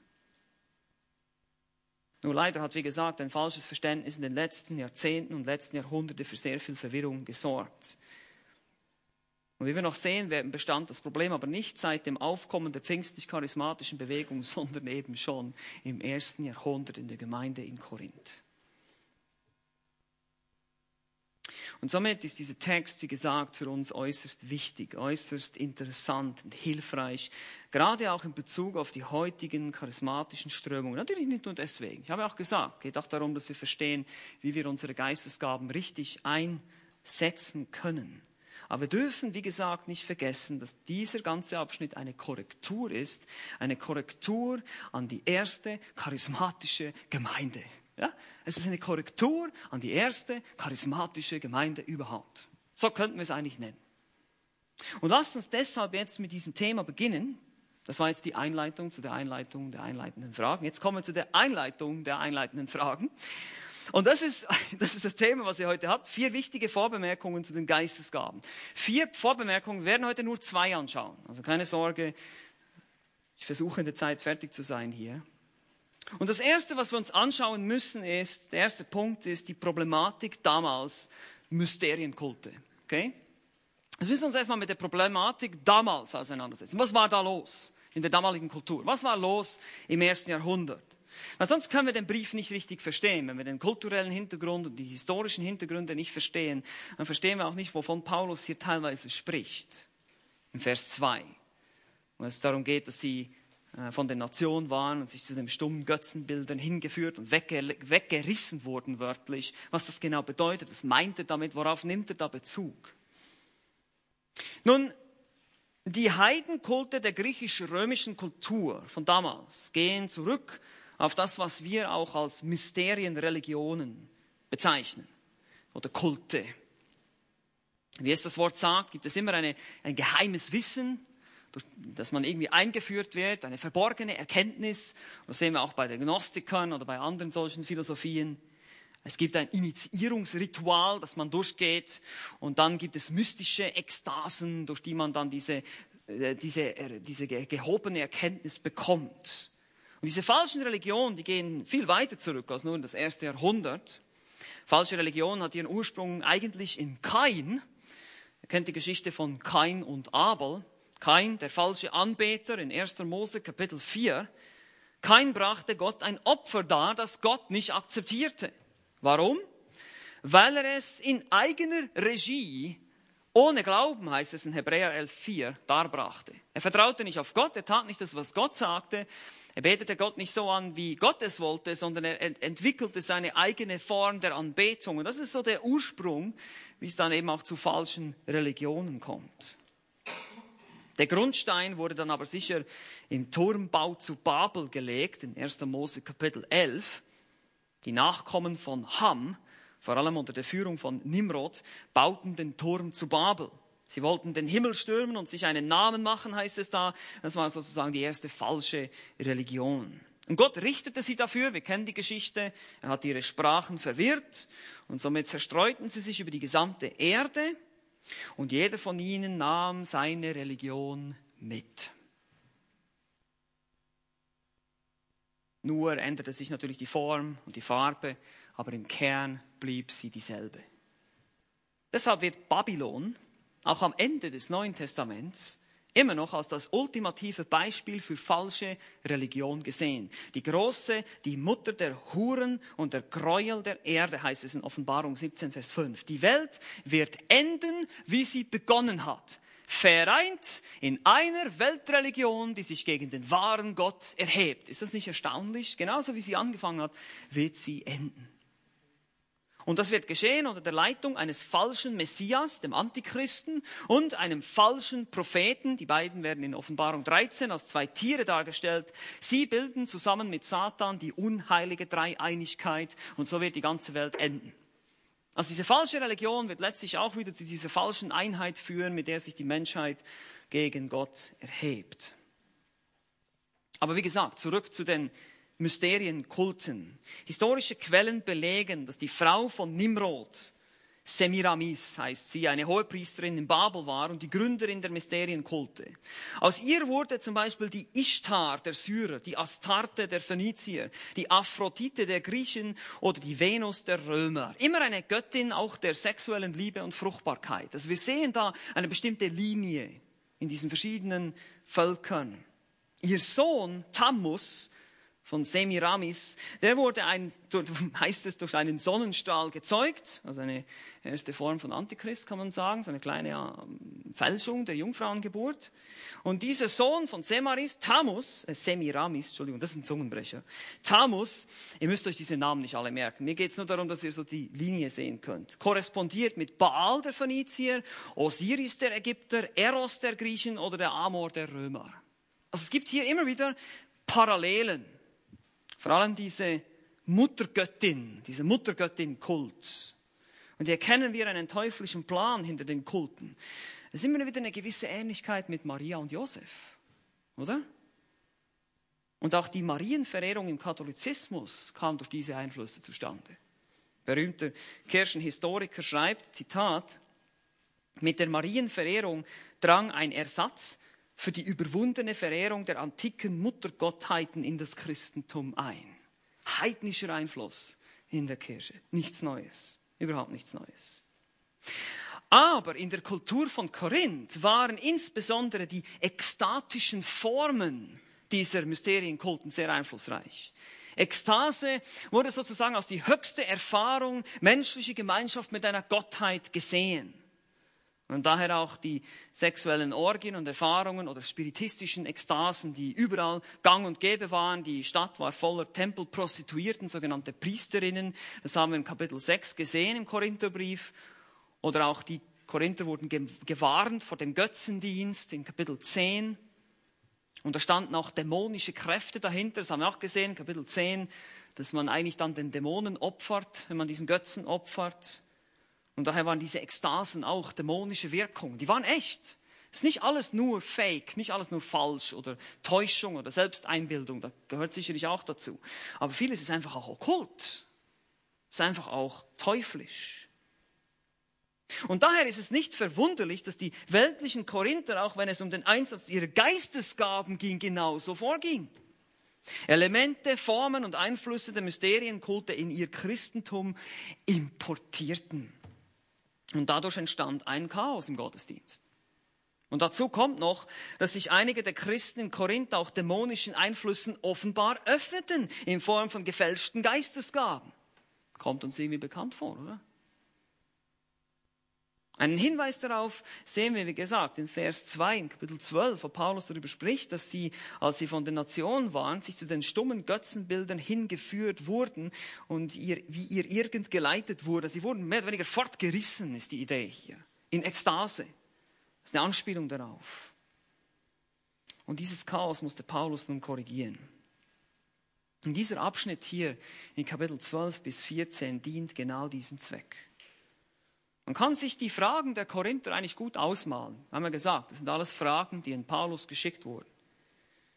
Nur leider hat, wie gesagt, ein falsches Verständnis in den letzten Jahrzehnten und letzten Jahrhunderten für sehr viel Verwirrung gesorgt. Und wie wir noch sehen werden, bestand das Problem aber nicht seit dem Aufkommen der pfingstlich-charismatischen Bewegung, [LAUGHS] sondern eben schon im ersten Jahrhundert in der Gemeinde in Korinth. Und somit ist dieser Text, wie gesagt, für uns äußerst wichtig, äußerst interessant und hilfreich, gerade auch in Bezug auf die heutigen charismatischen Strömungen. Natürlich nicht nur deswegen. Ich habe auch gesagt, es geht auch darum, dass wir verstehen, wie wir unsere Geistesgaben richtig einsetzen können. Aber wir dürfen, wie gesagt, nicht vergessen, dass dieser ganze Abschnitt eine Korrektur ist, eine Korrektur an die erste charismatische Gemeinde. Ja? Es ist eine Korrektur an die erste charismatische Gemeinde überhaupt. So könnten wir es eigentlich nennen. Und lasst uns deshalb jetzt mit diesem Thema beginnen. Das war jetzt die Einleitung zu der Einleitung der einleitenden Fragen. Jetzt kommen wir zu der Einleitung der einleitenden Fragen. Und das ist, [LAUGHS] das ist das Thema, was ihr heute habt. Vier wichtige Vorbemerkungen zu den Geistesgaben. Vier Vorbemerkungen, werden heute nur zwei anschauen. Also keine Sorge, ich versuche in der Zeit fertig zu sein hier. Und das Erste, was wir uns anschauen müssen, ist, der erste Punkt ist die Problematik damals Mysterienkulte. Okay? Also müssen wir uns erstmal mit der Problematik damals auseinandersetzen. Was war da los in der damaligen Kultur? Was war los im ersten Jahrhundert? Weil sonst können wir den Brief nicht richtig verstehen. Wenn wir den kulturellen Hintergrund und die historischen Hintergründe nicht verstehen, dann verstehen wir auch nicht, wovon Paulus hier teilweise spricht. In Vers 2. Wo es darum geht, dass sie von der Nation waren und sich zu den stummen Götzenbildern hingeführt und weggerissen wurden wörtlich. Was das genau bedeutet, was meint er damit, worauf nimmt er da Bezug? Nun, die Heidenkulte der griechisch-römischen Kultur von damals gehen zurück auf das, was wir auch als Mysterienreligionen bezeichnen oder Kulte. Wie es das Wort sagt, gibt es immer eine, ein geheimes Wissen, dass man irgendwie eingeführt wird, eine verborgene Erkenntnis. Das sehen wir auch bei den Gnostikern oder bei anderen solchen Philosophien. Es gibt ein Initiierungsritual, das man durchgeht. Und dann gibt es mystische Ekstasen, durch die man dann diese, äh, diese, äh, diese gehobene Erkenntnis bekommt. Und diese falschen Religionen, die gehen viel weiter zurück als nur in das erste Jahrhundert. Falsche Religion hat ihren Ursprung eigentlich in Kain. Ihr kennt die Geschichte von Kain und Abel. Kain, der falsche Anbeter in 1. Mose Kapitel 4. Kain brachte Gott ein Opfer dar, das Gott nicht akzeptierte. Warum? Weil er es in eigener Regie ohne Glauben, heißt es in Hebräer 11.4, darbrachte. Er vertraute nicht auf Gott, er tat nicht das, was Gott sagte. Er betete Gott nicht so an, wie Gott es wollte, sondern er entwickelte seine eigene Form der Anbetung. Und das ist so der Ursprung, wie es dann eben auch zu falschen Religionen kommt. Der Grundstein wurde dann aber sicher im Turmbau zu Babel gelegt, in 1. Mose Kapitel 11. Die Nachkommen von Ham vor allem unter der Führung von Nimrod, bauten den Turm zu Babel. Sie wollten den Himmel stürmen und sich einen Namen machen, heißt es da. Das war sozusagen die erste falsche Religion. Und Gott richtete sie dafür, wir kennen die Geschichte, er hat ihre Sprachen verwirrt und somit zerstreuten sie sich über die gesamte Erde und jeder von ihnen nahm seine Religion mit. Nur änderte sich natürlich die Form und die Farbe, aber im Kern blieb sie dieselbe. Deshalb wird Babylon auch am Ende des Neuen Testaments immer noch als das ultimative Beispiel für falsche Religion gesehen. Die große, die Mutter der Huren und der Gräuel der Erde, heißt es in Offenbarung 17, Vers 5. Die Welt wird enden, wie sie begonnen hat. Vereint in einer Weltreligion, die sich gegen den wahren Gott erhebt. Ist das nicht erstaunlich? Genauso wie sie angefangen hat, wird sie enden. Und das wird geschehen unter der Leitung eines falschen Messias, dem Antichristen, und einem falschen Propheten. Die beiden werden in Offenbarung 13 als zwei Tiere dargestellt. Sie bilden zusammen mit Satan die unheilige Dreieinigkeit und so wird die ganze Welt enden. Also diese falsche Religion wird letztlich auch wieder zu dieser falschen Einheit führen, mit der sich die Menschheit gegen Gott erhebt. Aber wie gesagt, zurück zu den Mysterienkulten. Historische Quellen belegen, dass die Frau von Nimrod Semiramis heißt sie, eine Hohepriesterin in Babel war und die Gründerin der Mysterienkulte. Aus ihr wurde zum Beispiel die Ishtar der Syrer, die Astarte der Phönizier, die Aphrodite der Griechen oder die Venus der Römer. Immer eine Göttin auch der sexuellen Liebe und Fruchtbarkeit. Also wir sehen da eine bestimmte Linie in diesen verschiedenen Völkern. Ihr Sohn Tammuz von Semiramis, der wurde ein, heißt es, durch einen Sonnenstrahl gezeugt, also eine erste Form von Antichrist kann man sagen, so eine kleine ähm, Fälschung der Jungfrauengeburt. Und dieser Sohn von Semaris, Tamus, äh, Semiramis, Entschuldigung, das ist ein Zungenbrecher, Tamus, ihr müsst euch diese Namen nicht alle merken, mir geht es nur darum, dass ihr so die Linie sehen könnt, korrespondiert mit Baal der Phönizier, Osiris der Ägypter, Eros der Griechen oder der Amor der Römer. Also es gibt hier immer wieder Parallelen. Vor allem diese Muttergöttin, diese Muttergöttin-Kult. Und hier erkennen wir einen teuflischen Plan hinter den Kulten. Es ist immer wieder eine gewisse Ähnlichkeit mit Maria und Josef, oder? Und auch die Marienverehrung im Katholizismus kam durch diese Einflüsse zustande. Berühmter Kirchenhistoriker schreibt, Zitat, mit der Marienverehrung drang ein Ersatz für die überwundene Verehrung der antiken Muttergottheiten in das Christentum ein. Heidnischer Einfluss in der Kirche. Nichts Neues. Überhaupt nichts Neues. Aber in der Kultur von Korinth waren insbesondere die ekstatischen Formen dieser Mysterienkulten sehr einflussreich. Ekstase wurde sozusagen als die höchste Erfahrung menschliche Gemeinschaft mit einer Gottheit gesehen. Und daher auch die sexuellen Orgien und Erfahrungen oder spiritistischen Ekstasen, die überall gang und gäbe waren. Die Stadt war voller Tempelprostituierten, sogenannte Priesterinnen. Das haben wir im Kapitel 6 gesehen im Korintherbrief. Oder auch die Korinther wurden gewarnt vor dem Götzendienst in Kapitel 10. Und da standen auch dämonische Kräfte dahinter. Das haben wir auch gesehen, Kapitel 10, dass man eigentlich dann den Dämonen opfert, wenn man diesen Götzen opfert. Und daher waren diese Ekstasen auch dämonische Wirkungen. Die waren echt. Es ist nicht alles nur Fake, nicht alles nur falsch oder Täuschung oder Selbsteinbildung. Das gehört sicherlich auch dazu. Aber vieles ist einfach auch okkult. Ist einfach auch teuflisch. Und daher ist es nicht verwunderlich, dass die weltlichen Korinther, auch wenn es um den Einsatz ihrer Geistesgaben ging, genauso vorging. Elemente, Formen und Einflüsse der Mysterienkulte in ihr Christentum importierten. Und dadurch entstand ein Chaos im Gottesdienst. Und dazu kommt noch, dass sich einige der Christen in Korinth auch dämonischen Einflüssen offenbar öffneten in Form von gefälschten Geistesgaben. Kommt uns irgendwie bekannt vor, oder? Einen Hinweis darauf sehen wir, wie gesagt, in Vers 2, in Kapitel 12, wo Paulus darüber spricht, dass sie, als sie von den Nationen waren, sich zu den stummen Götzenbildern hingeführt wurden und ihr, wie ihr irgend geleitet wurde. Sie wurden mehr oder weniger fortgerissen, ist die Idee hier. In Ekstase. Das ist eine Anspielung darauf. Und dieses Chaos musste Paulus nun korrigieren. Und dieser Abschnitt hier in Kapitel 12 bis 14 dient genau diesem Zweck. Man kann sich die Fragen der Korinther eigentlich gut ausmalen. Haben wir gesagt, das sind alles Fragen, die in Paulus geschickt wurden.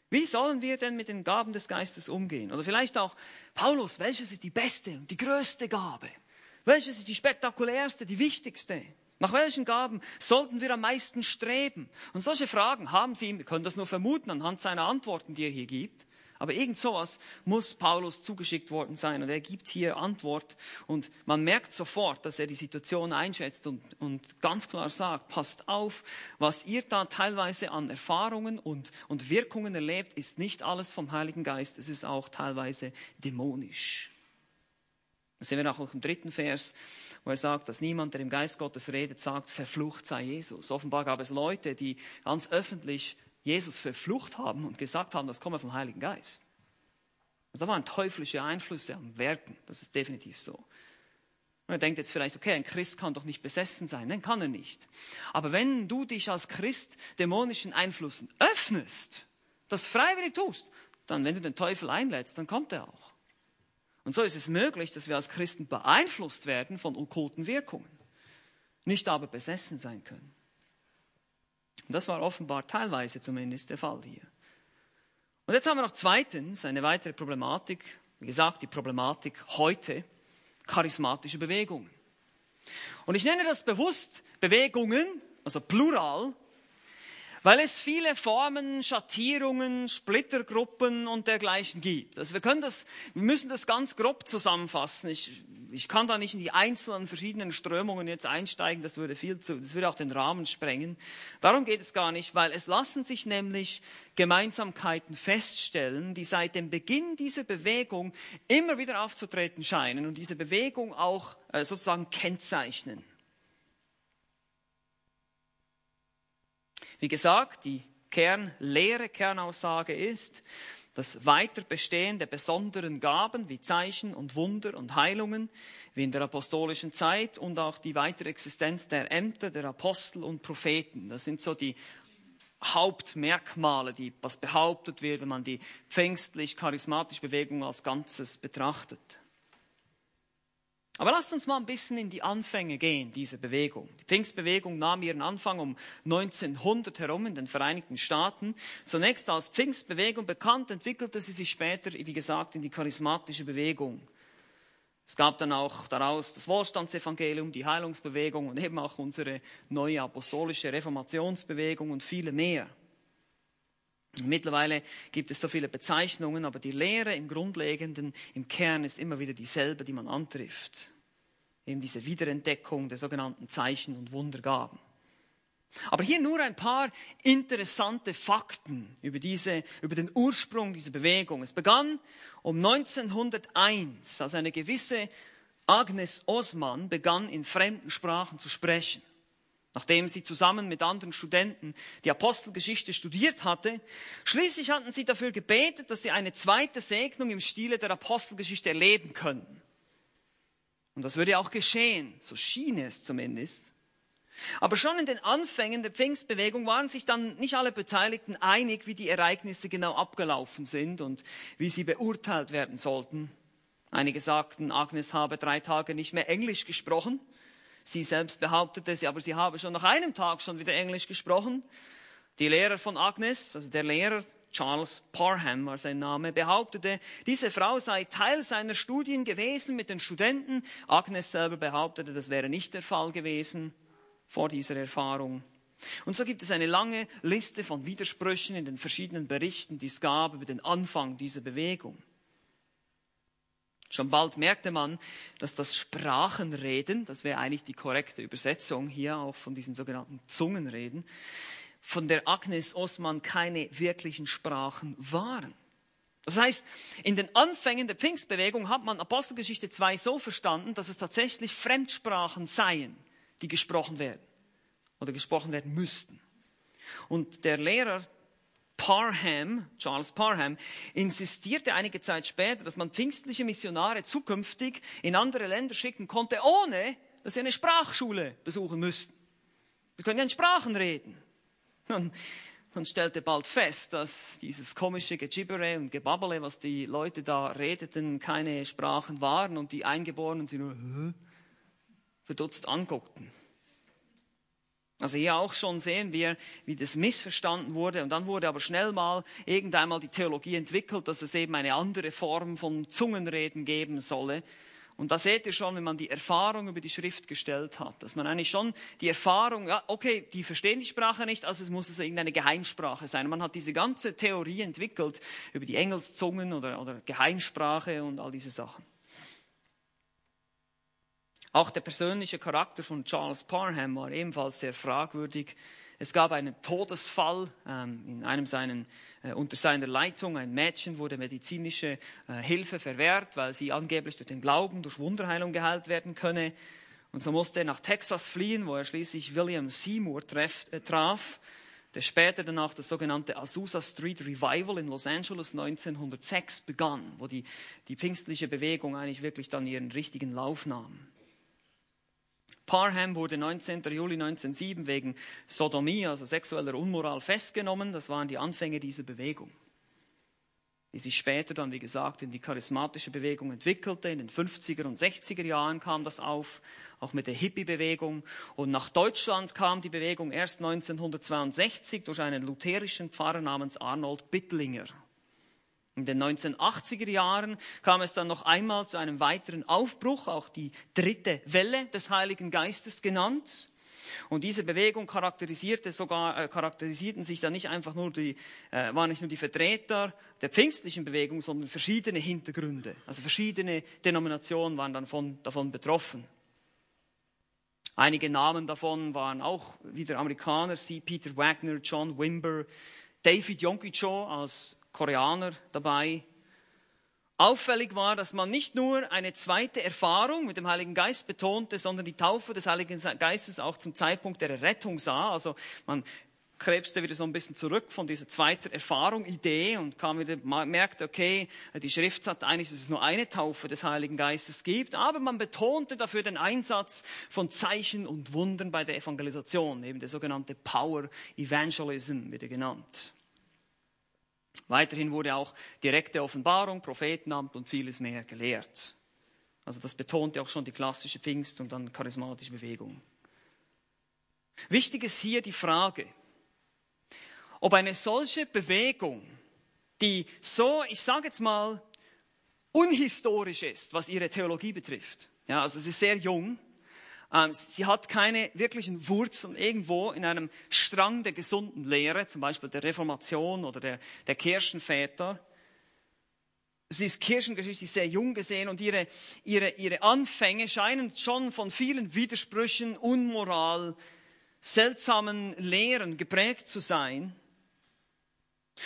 Wie sollen wir denn mit den Gaben des Geistes umgehen? Oder vielleicht auch, Paulus, welches ist die beste und die größte Gabe? Welches ist die spektakulärste, die wichtigste? Nach welchen Gaben sollten wir am meisten streben? Und solche Fragen haben sie, wir können das nur vermuten anhand seiner Antworten, die er hier gibt. Aber irgend sowas muss Paulus zugeschickt worden sein. Und er gibt hier Antwort. Und man merkt sofort, dass er die Situation einschätzt und, und ganz klar sagt, passt auf, was ihr da teilweise an Erfahrungen und, und Wirkungen erlebt, ist nicht alles vom Heiligen Geist. Es ist auch teilweise dämonisch. Das sehen wir auch im dritten Vers, wo er sagt, dass niemand, der im Geist Gottes redet, sagt, verflucht sei Jesus. Offenbar gab es Leute, die ganz öffentlich Jesus verflucht haben und gesagt haben, das komme vom Heiligen Geist. Also da waren teuflische Einflüsse am Werken, das ist definitiv so. Und er denkt jetzt vielleicht, okay, ein Christ kann doch nicht besessen sein. Nein, kann er nicht. Aber wenn du dich als Christ dämonischen Einflüssen öffnest, das freiwillig tust, dann, wenn du den Teufel einlädst, dann kommt er auch. Und so ist es möglich, dass wir als Christen beeinflusst werden von okkulten Wirkungen, nicht aber besessen sein können. Und das war offenbar teilweise zumindest der Fall hier. Und jetzt haben wir noch zweitens eine weitere Problematik, wie gesagt, die Problematik heute, charismatische Bewegungen. Und ich nenne das bewusst Bewegungen, also Plural, weil es viele Formen, Schattierungen, Splittergruppen und dergleichen gibt. Also wir können das, wir müssen das ganz grob zusammenfassen. Ich, ich kann da nicht in die einzelnen verschiedenen Strömungen jetzt einsteigen, das würde viel zu, das würde auch den Rahmen sprengen. Darum geht es gar nicht, weil es lassen sich nämlich Gemeinsamkeiten feststellen, die seit dem Beginn dieser Bewegung immer wieder aufzutreten scheinen und diese Bewegung auch äh, sozusagen kennzeichnen. Wie gesagt, die Kernlehre, Kernaussage ist, das Weiterbestehen der besonderen Gaben wie Zeichen und Wunder und Heilungen, wie in der apostolischen Zeit und auch die weitere Existenz der Ämter der Apostel und Propheten. Das sind so die Hauptmerkmale, die was behauptet wird, wenn man die pfingstlich-charismatische Bewegung als Ganzes betrachtet. Aber lasst uns mal ein bisschen in die Anfänge gehen, diese Bewegung. Die Pfingstbewegung nahm ihren Anfang um 1900 herum in den Vereinigten Staaten. Zunächst als Pfingstbewegung bekannt, entwickelte sie sich später, wie gesagt, in die charismatische Bewegung. Es gab dann auch daraus das Wohlstandsevangelium, die Heilungsbewegung und eben auch unsere neue apostolische Reformationsbewegung und viele mehr. Mittlerweile gibt es so viele Bezeichnungen, aber die Lehre im Grundlegenden, im Kern ist immer wieder dieselbe, die man antrifft. Eben diese Wiederentdeckung der sogenannten Zeichen und Wundergaben. Aber hier nur ein paar interessante Fakten über, diese, über den Ursprung dieser Bewegung. Es begann um 1901, als eine gewisse Agnes Osman begann, in fremden Sprachen zu sprechen. Nachdem sie zusammen mit anderen Studenten die Apostelgeschichte studiert hatte, schließlich hatten sie dafür gebetet, dass sie eine zweite Segnung im Stile der Apostelgeschichte erleben könnten. Und das würde auch geschehen, so schien es zumindest. Aber schon in den Anfängen der Pfingstbewegung waren sich dann nicht alle Beteiligten einig, wie die Ereignisse genau abgelaufen sind und wie sie beurteilt werden sollten. Einige sagten, Agnes habe drei Tage nicht mehr Englisch gesprochen. Sie selbst behauptete, sie, aber sie habe schon nach einem Tag schon wieder Englisch gesprochen. Die Lehrer von Agnes, also der Lehrer Charles Parham war sein Name, behauptete, diese Frau sei Teil seiner Studien gewesen mit den Studenten. Agnes selber behauptete, das wäre nicht der Fall gewesen vor dieser Erfahrung. Und so gibt es eine lange Liste von Widersprüchen in den verschiedenen Berichten, die es gab über den Anfang dieser Bewegung. Schon bald merkte man, dass das Sprachenreden, das wäre eigentlich die korrekte Übersetzung hier auch von diesen sogenannten Zungenreden, von der Agnes Osman keine wirklichen Sprachen waren. Das heißt, in den Anfängen der Pfingstbewegung hat man Apostelgeschichte 2 so verstanden, dass es tatsächlich Fremdsprachen seien, die gesprochen werden oder gesprochen werden müssten. Und der Lehrer Parham, Charles Parham, insistierte einige Zeit später, dass man pfingstliche Missionare zukünftig in andere Länder schicken konnte, ohne dass sie eine Sprachschule besuchen müssten. Sie können ja in Sprachen reden. Und man stellte bald fest, dass dieses komische Gejibbere und Gebabbele, was die Leute da redeten, keine Sprachen waren und die Eingeborenen sie nur verdutzt anguckten. Also hier auch schon sehen wir, wie das missverstanden wurde. Und dann wurde aber schnell mal irgendeinmal die Theologie entwickelt, dass es eben eine andere Form von Zungenreden geben solle. Und da seht ihr schon, wenn man die Erfahrung über die Schrift gestellt hat, dass man eigentlich schon die Erfahrung, ja, okay, die verstehen die Sprache nicht, also es muss es irgendeine Geheimsprache sein. Man hat diese ganze Theorie entwickelt über die Engelszungen oder, oder Geheimsprache und all diese Sachen. Auch der persönliche Charakter von Charles Parham war ebenfalls sehr fragwürdig. Es gab einen Todesfall ähm, in einem seinen, äh, unter seiner Leitung. Ein Mädchen wurde medizinische äh, Hilfe verwehrt, weil sie angeblich durch den Glauben, durch Wunderheilung geheilt werden könne. Und so musste er nach Texas fliehen, wo er schließlich William Seymour treff, äh, traf, der später dann auch das sogenannte Azusa Street Revival in Los Angeles 1906 begann, wo die, die pfingstliche Bewegung eigentlich wirklich dann ihren richtigen Lauf nahm. Parham wurde 19. Juli 1907 wegen Sodomie, also sexueller Unmoral, festgenommen. Das waren die Anfänge dieser Bewegung, die sich später dann, wie gesagt, in die charismatische Bewegung entwickelte. In den 50er und 60er Jahren kam das auf, auch mit der Hippie-Bewegung. Und nach Deutschland kam die Bewegung erst 1962 durch einen lutherischen Pfarrer namens Arnold Bittlinger. In den 1980er Jahren kam es dann noch einmal zu einem weiteren Aufbruch, auch die dritte Welle des Heiligen Geistes genannt. Und diese Bewegung charakterisierte sogar, äh, charakterisierten sich dann nicht einfach nur die, äh, waren nicht nur die Vertreter der pfingstlichen Bewegung, sondern verschiedene Hintergründe. Also verschiedene Denominationen waren dann von, davon betroffen. Einige Namen davon waren auch wieder Amerikaner, C. Peter Wagner, John Wimber, David Yonkicho als Koreaner dabei, Auffällig war, dass man nicht nur eine zweite Erfahrung mit dem Heiligen Geist betonte, sondern die Taufe des Heiligen Geistes auch zum Zeitpunkt der Rettung sah. Also man krebste wieder so ein bisschen zurück von dieser zweiten Erfahrung, Idee und kam wieder, merkte, okay, die Schrift sagt eigentlich, dass es nur eine Taufe des Heiligen Geistes gibt, aber man betonte dafür den Einsatz von Zeichen und Wundern bei der Evangelisation, eben der sogenannte Power Evangelism wird er genannt. Weiterhin wurde auch direkte Offenbarung, Prophetenamt und vieles mehr gelehrt. Also das betonte auch schon die klassische Pfingst- und dann charismatische Bewegung. Wichtig ist hier die Frage, ob eine solche Bewegung, die so, ich sage jetzt mal, unhistorisch ist, was ihre Theologie betrifft, ja, also sie ist sehr jung, sie hat keine wirklichen Wurzeln irgendwo in einem Strang der gesunden Lehre, zum Beispiel der Reformation oder der, der Kirchenväter. Sie ist kirchengeschichtlich sehr jung gesehen und ihre, ihre, ihre Anfänge scheinen schon von vielen Widersprüchen, Unmoral, seltsamen Lehren geprägt zu sein.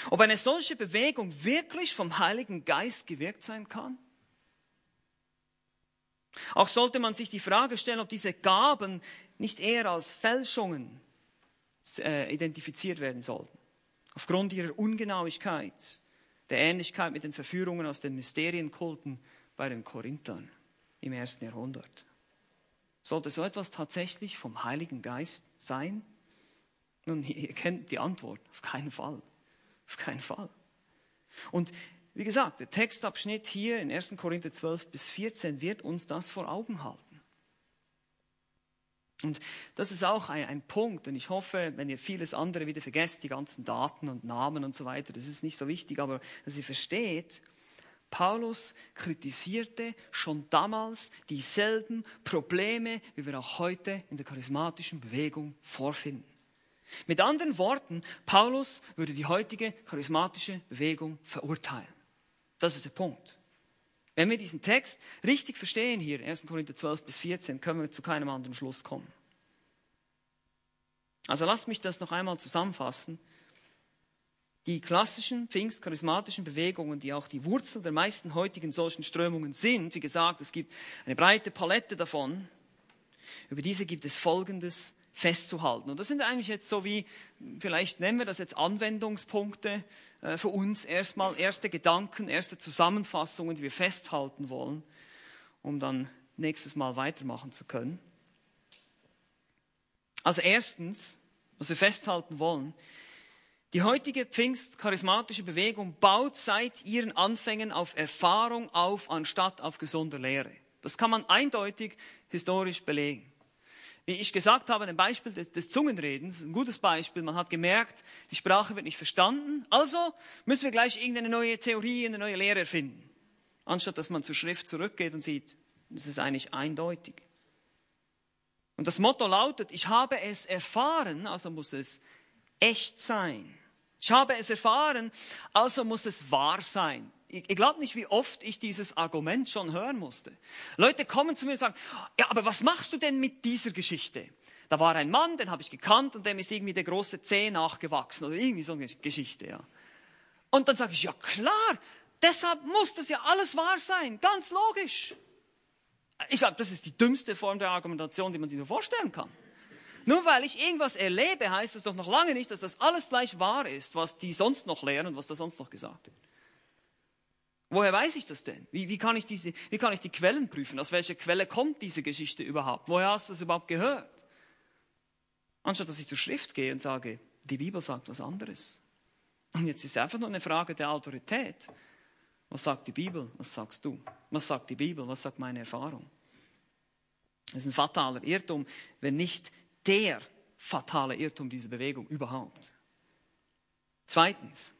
Ob eine solche Bewegung wirklich vom Heiligen Geist gewirkt sein kann? Auch sollte man sich die Frage stellen, ob diese Gaben nicht eher als Fälschungen äh, identifiziert werden sollten. Aufgrund ihrer Ungenauigkeit, der Ähnlichkeit mit den Verführungen aus den Mysterienkulten bei den Korinthern im ersten Jahrhundert. Sollte so etwas tatsächlich vom Heiligen Geist sein? Nun, [LAUGHS] ihr kennt die Antwort. Auf keinen Fall. Auf keinen Fall. Und wie gesagt, der Textabschnitt hier in 1. Korinther 12 bis 14 wird uns das vor Augen halten. Und das ist auch ein, ein, Punkt, und ich hoffe, wenn ihr vieles andere wieder vergesst, die ganzen Daten und Namen und so weiter, das ist nicht so wichtig, aber dass ihr versteht, Paulus kritisierte schon damals dieselben Probleme, wie wir auch heute in der charismatischen Bewegung vorfinden. Mit anderen Worten, Paulus würde die heutige charismatische Bewegung verurteilen. Das ist der Punkt. Wenn wir diesen Text richtig verstehen hier, 1. Korinther 12 bis 14, können wir zu keinem anderen Schluss kommen. Also lasst mich das noch einmal zusammenfassen. Die klassischen pfingstcharismatischen Bewegungen, die auch die Wurzel der meisten heutigen solchen Strömungen sind, wie gesagt, es gibt eine breite Palette davon. Über diese gibt es Folgendes festzuhalten. Und das sind eigentlich jetzt so wie, vielleicht nennen wir das jetzt Anwendungspunkte äh, für uns erstmal, erste Gedanken, erste Zusammenfassungen, die wir festhalten wollen, um dann nächstes Mal weitermachen zu können. Also erstens, was wir festhalten wollen, die heutige Pfingst-charismatische Bewegung baut seit ihren Anfängen auf Erfahrung auf, anstatt auf gesunder Lehre. Das kann man eindeutig historisch belegen. Wie ich gesagt habe, ein Beispiel des Zungenredens, ein gutes Beispiel. Man hat gemerkt, die Sprache wird nicht verstanden. Also müssen wir gleich irgendeine neue Theorie, eine neue Lehre erfinden. Anstatt dass man zur Schrift zurückgeht und sieht, das ist eigentlich eindeutig. Und das Motto lautet, ich habe es erfahren, also muss es echt sein. Ich habe es erfahren, also muss es wahr sein. Ich, ich glaube nicht, wie oft ich dieses Argument schon hören musste. Leute kommen zu mir und sagen, ja, aber was machst du denn mit dieser Geschichte? Da war ein Mann, den habe ich gekannt und dem ist irgendwie der große Zeh nachgewachsen oder irgendwie so eine Geschichte, ja. Und dann sage ich, ja klar, deshalb muss das ja alles wahr sein, ganz logisch. Ich sage, das ist die dümmste Form der Argumentation, die man sich so vorstellen kann. Nur weil ich irgendwas erlebe, heißt das doch noch lange nicht, dass das alles gleich wahr ist, was die sonst noch lehren und was da sonst noch gesagt wird. Woher weiß ich das denn? Wie, wie, kann ich diese, wie kann ich die Quellen prüfen? Aus welcher Quelle kommt diese Geschichte überhaupt? Woher hast du das überhaupt gehört? Anstatt dass ich zur Schrift gehe und sage, die Bibel sagt was anderes. Und jetzt ist es einfach nur eine Frage der Autorität. Was sagt die Bibel? Was sagst du? Was sagt die Bibel? Was sagt meine Erfahrung? Es ist ein fataler Irrtum, wenn nicht der fatale Irrtum dieser Bewegung überhaupt. Zweitens,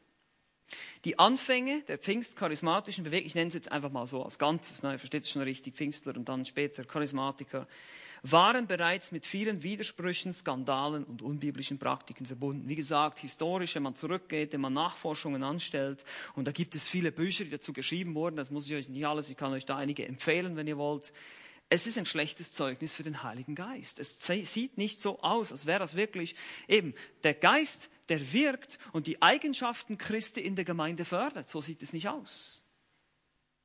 Die Anfänge der pfingstcharismatischen Bewegung, ich nenne es jetzt einfach mal so als Ganzes, ne, ihr versteht es schon richtig, Pfingstler und dann später Charismatiker, waren bereits mit vielen Widersprüchen, Skandalen und unbiblischen Praktiken verbunden. Wie gesagt, historisch, wenn man zurückgeht, wenn man Nachforschungen anstellt, und da gibt es viele Bücher, die dazu geschrieben wurden, das muss ich euch nicht alles, ich kann euch da einige empfehlen, wenn ihr wollt. Es ist ein schlechtes Zeugnis für den Heiligen Geist. Es sieht nicht so aus, als wäre das wirklich eben der Geist, der wirkt und die Eigenschaften Christi in der Gemeinde fördert. So sieht es nicht aus.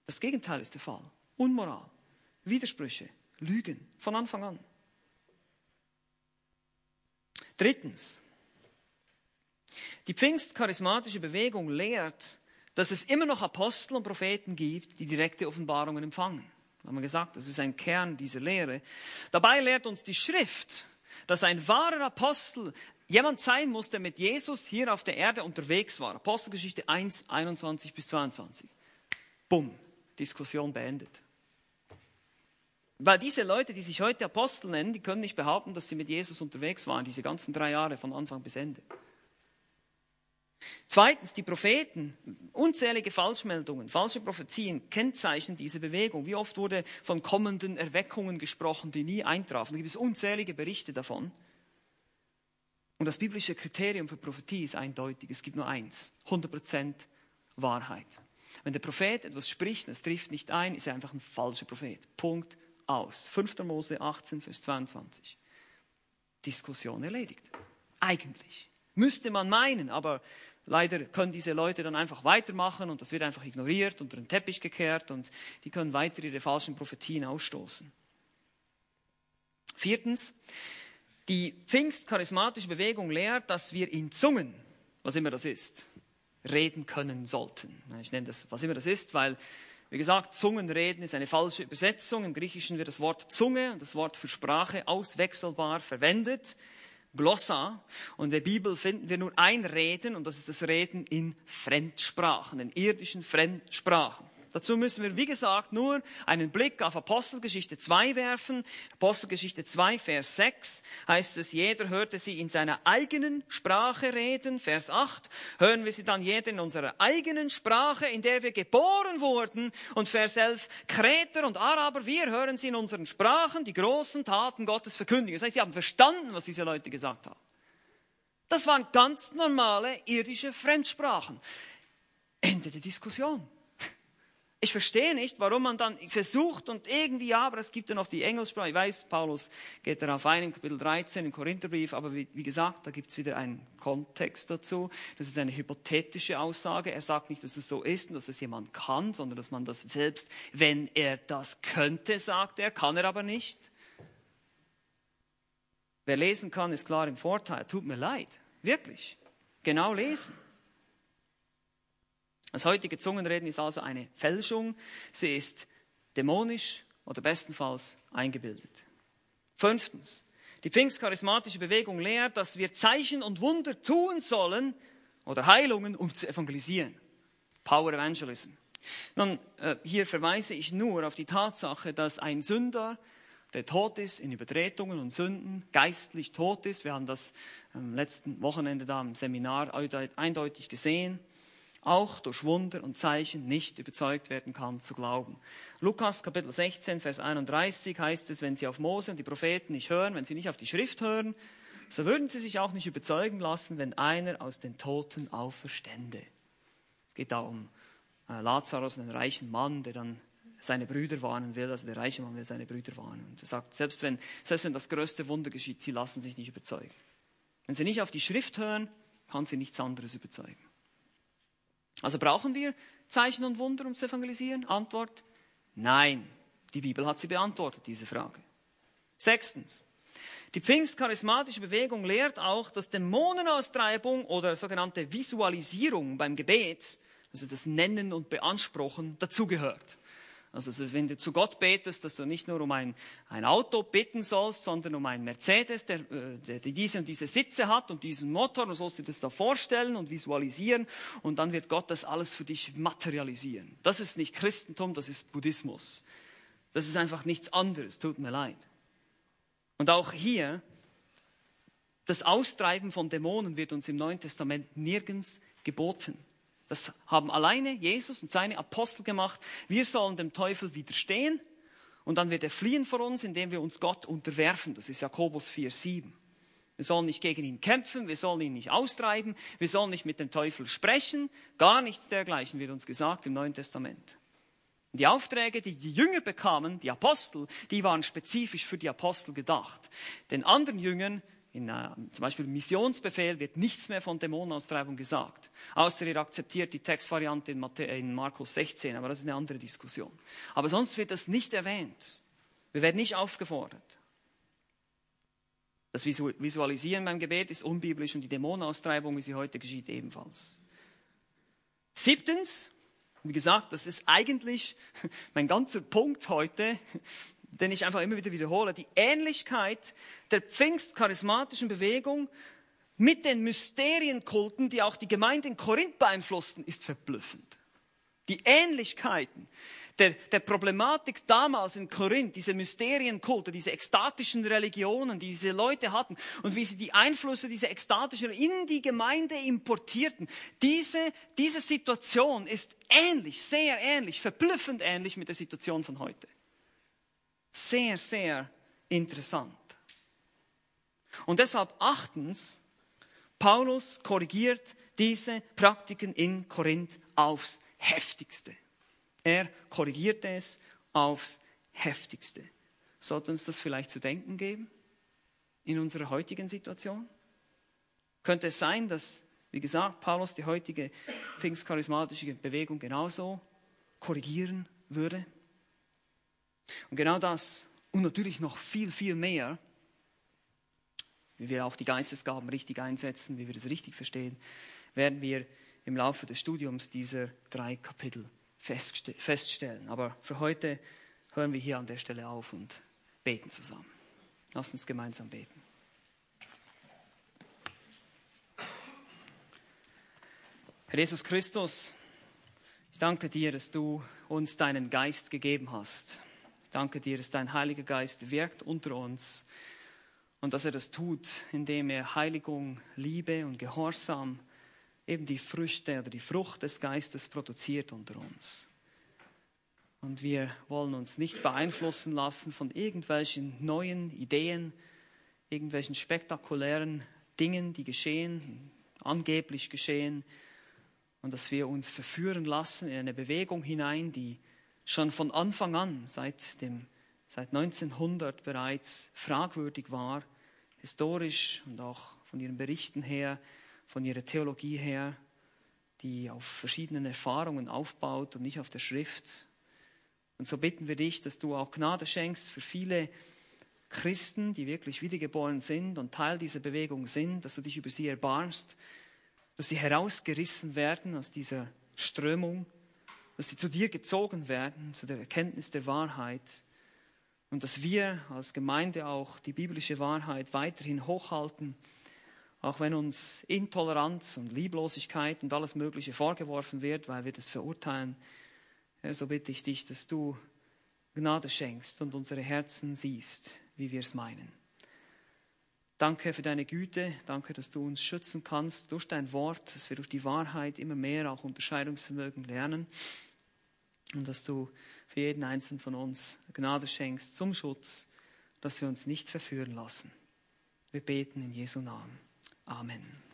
Das Gegenteil ist der Fall. Unmoral, Widersprüche, Lügen von Anfang an. Drittens, die pfingstcharismatische Bewegung lehrt, dass es immer noch Apostel und Propheten gibt, die direkte Offenbarungen empfangen. Haben wir gesagt, das ist ein Kern dieser Lehre. Dabei lehrt uns die Schrift, dass ein wahrer Apostel jemand sein muss, der mit Jesus hier auf der Erde unterwegs war. Apostelgeschichte 1, 21 bis 22. Bumm, Diskussion beendet. Weil diese Leute, die sich heute Apostel nennen, die können nicht behaupten, dass sie mit Jesus unterwegs waren, diese ganzen drei Jahre von Anfang bis Ende. Zweitens, die Propheten, unzählige Falschmeldungen, falsche Prophezien kennzeichnen diese Bewegung. Wie oft wurde von kommenden Erweckungen gesprochen, die nie eintrafen? Da gibt es unzählige Berichte davon. Und das biblische Kriterium für Prophetie ist eindeutig. Es gibt nur eins, 100% Wahrheit. Wenn der Prophet etwas spricht und es trifft nicht ein, ist er einfach ein falscher Prophet. Punkt aus. 5. Mose 18, Vers 22. Diskussion erledigt. Eigentlich. Müsste man meinen, aber leider können diese Leute dann einfach weitermachen und das wird einfach ignoriert, unter den Teppich gekehrt und die können weiter ihre falschen Prophetien ausstoßen. Viertens, die pfingstcharismatische Bewegung lehrt, dass wir in Zungen, was immer das ist, reden können sollten. Ich nenne das, was immer das ist, weil wie gesagt, Zungenreden ist eine falsche Übersetzung. Im Griechischen wird das Wort Zunge und das Wort für Sprache auswechselbar verwendet. Glossa. Und in der Bibel finden wir nur ein Reden und das ist das Reden in Fremdsprachen, in irdischen Fremdsprachen. Dazu müssen wir, wie gesagt, nur einen Blick auf Apostelgeschichte 2 werfen. Apostelgeschichte 2, Vers 6 heißt es, jeder hörte sie in seiner eigenen Sprache reden. Vers 8 hören wir sie dann jeder in unserer eigenen Sprache, in der wir geboren wurden. Und Vers 11, Kreter und Araber, wir hören sie in unseren Sprachen, die großen Taten Gottes verkündigen. Das heißt, sie haben verstanden, was diese Leute gesagt haben. Das waren ganz normale irdische Fremdsprachen. Ende der Diskussion. Ich verstehe nicht, warum man dann versucht und irgendwie, aber es gibt ja noch die Engelssprache. Ich weiß, Paulus geht darauf ein im Kapitel 13 im Korintherbrief, aber wie, wie gesagt, da gibt es wieder einen Kontext dazu. Das ist eine hypothetische Aussage. Er sagt nicht, dass es so ist und dass es jemand kann, sondern dass man das selbst, wenn er das könnte, sagt er, kann er aber nicht. Wer lesen kann, ist klar im Vorteil. Tut mir leid. Wirklich. Genau lesen. Das heutige Zungenreden ist also eine Fälschung. Sie ist dämonisch oder bestenfalls eingebildet. Fünftens. Die pfingstcharismatische Bewegung lehrt, dass wir Zeichen und Wunder tun sollen oder Heilungen, um zu evangelisieren. Power Evangelism. Nun, äh, hier verweise ich nur auf die Tatsache, dass ein Sünder, der tot ist in Übertretungen und Sünden, geistlich tot ist. Wir haben das am letzten Wochenende da im Seminar eindeutig gesehen auch durch Wunder und Zeichen nicht überzeugt werden kann zu glauben. Lukas Kapitel 16, Vers 31 heißt es, wenn sie auf Mose und die Propheten nicht hören, wenn sie nicht auf die Schrift hören, so würden sie sich auch nicht überzeugen lassen, wenn einer aus den Toten auferstände. Es geht da um äh, Lazarus, einen reichen Mann, der dann seine Brüder warnen will, also der reiche Mann will seine Brüder warnen. Und er sagt, selbst wenn, selbst wenn das größte Wunder geschieht, sie lassen sich nicht überzeugen. Wenn sie nicht auf die Schrift hören, kann sie nichts anderes überzeugen. Also brauchen wir Zeichen und Wunder, um zu evangelisieren? Antwort, nein. Die Bibel hat sie beantwortet, diese Frage. Sechstens. Die pfingstcharismatische Bewegung lehrt auch, dass Dämonenaustreibung oder sogenannte Visualisierung beim Gebet, also das Nennen und Beanspruchen, dazugehört. Also wenn du zu Gott betest, dass du nicht nur um ein, ein Auto bitten sollst, sondern um einen Mercedes, der, äh, der, diese und diese Sitze hat und diesen Motor, du sollst dir das da vorstellen und visualisieren und dann wird Gott das alles für dich materialisieren. Das ist nicht Christentum, das ist Buddhismus. Das ist einfach nichts anderes, tut mir leid. Und auch hier, das Austreiben von Dämonen wird uns im Neuen Testament nirgends geboten. Das haben alleine Jesus und seine Apostel gemacht. Wir sollen dem Teufel widerstehen und dann wird er fliehen vor uns, indem wir uns Gott unterwerfen. Das ist Jakobus 4, 7. Wir sollen nicht gegen ihn kämpfen, wir sollen ihn nicht austreiben, wir sollen nicht mit dem Teufel sprechen. Gar nichts dergleichen wird uns gesagt im Neuen Testament. Und die Aufträge, die die Jünger bekamen, die Apostel, die waren spezifisch für die Apostel gedacht. Den anderen Jüngern in äh, zum Beispiel im Missionsbefehl wird nichts mehr von Dämonenaustreibung gesagt. Außer ihr akzeptiert die Textvariante in, Matthä in Markus 16, aber das ist eine andere Diskussion. Aber sonst wird das nicht erwähnt. Wir werden nicht aufgefordert. Das Visualisieren beim Gebet ist unbiblisch und die Dämonenaustreibung, wie sie heute geschieht, ebenfalls. Siebtens, wie gesagt, das ist eigentlich [LAUGHS] mein ganzer Punkt heute den ich einfach immer wieder wiederhole, die Ähnlichkeit der pfingstcharismatischen Bewegung mit den Mysterienkulten, die auch die Gemeinde in Korinth beeinflussten, ist verblüffend. Die Ähnlichkeiten der, der Problematik damals in Korinth, diese Mysterienkulte, diese ekstatischen Religionen, die diese Leute hatten und wie sie die Einflüsse dieser ekstatischen in die Gemeinde importierten, diese, diese Situation ist ähnlich, sehr ähnlich, verblüffend ähnlich mit der Situation von heute. Sehr, sehr interessant. Und deshalb achtens, Paulus korrigiert diese Praktiken in Korinth aufs heftigste. Er korrigiert es aufs heftigste. Sollte uns das vielleicht zu denken geben in unserer heutigen Situation? Könnte es sein, dass, wie gesagt, Paulus die heutige pfingstcharismatische Bewegung genauso korrigieren würde? Und genau das und natürlich noch viel, viel mehr, wie wir auch die Geistesgaben richtig einsetzen, wie wir das richtig verstehen, werden wir im Laufe des Studiums dieser drei Kapitel feststellen. Aber für heute hören wir hier an der Stelle auf und beten zusammen. Lass uns gemeinsam beten. Herr Jesus Christus, ich danke dir, dass du uns deinen Geist gegeben hast danke dir, dass dein Heiliger Geist wirkt unter uns und dass er das tut, indem er Heiligung, Liebe und Gehorsam, eben die Früchte oder die Frucht des Geistes produziert unter uns. Und wir wollen uns nicht beeinflussen lassen von irgendwelchen neuen Ideen, irgendwelchen spektakulären Dingen, die geschehen, angeblich geschehen, und dass wir uns verführen lassen in eine Bewegung hinein, die schon von Anfang an, seit, dem, seit 1900 bereits fragwürdig war, historisch und auch von ihren Berichten her, von ihrer Theologie her, die auf verschiedenen Erfahrungen aufbaut und nicht auf der Schrift. Und so bitten wir dich, dass du auch Gnade schenkst für viele Christen, die wirklich wiedergeboren sind und Teil dieser Bewegung sind, dass du dich über sie erbarmst, dass sie herausgerissen werden aus dieser Strömung dass sie zu dir gezogen werden, zu der Erkenntnis der Wahrheit und dass wir als Gemeinde auch die biblische Wahrheit weiterhin hochhalten, auch wenn uns Intoleranz und Lieblosigkeit und alles Mögliche vorgeworfen wird, weil wir das verurteilen. Herr, so bitte ich dich, dass du Gnade schenkst und unsere Herzen siehst, wie wir es meinen. Danke für deine Güte, danke, dass du uns schützen kannst durch dein Wort, dass wir durch die Wahrheit immer mehr auch Unterscheidungsvermögen lernen und dass du für jeden einzelnen von uns Gnade schenkst zum Schutz, dass wir uns nicht verführen lassen. Wir beten in Jesu Namen. Amen.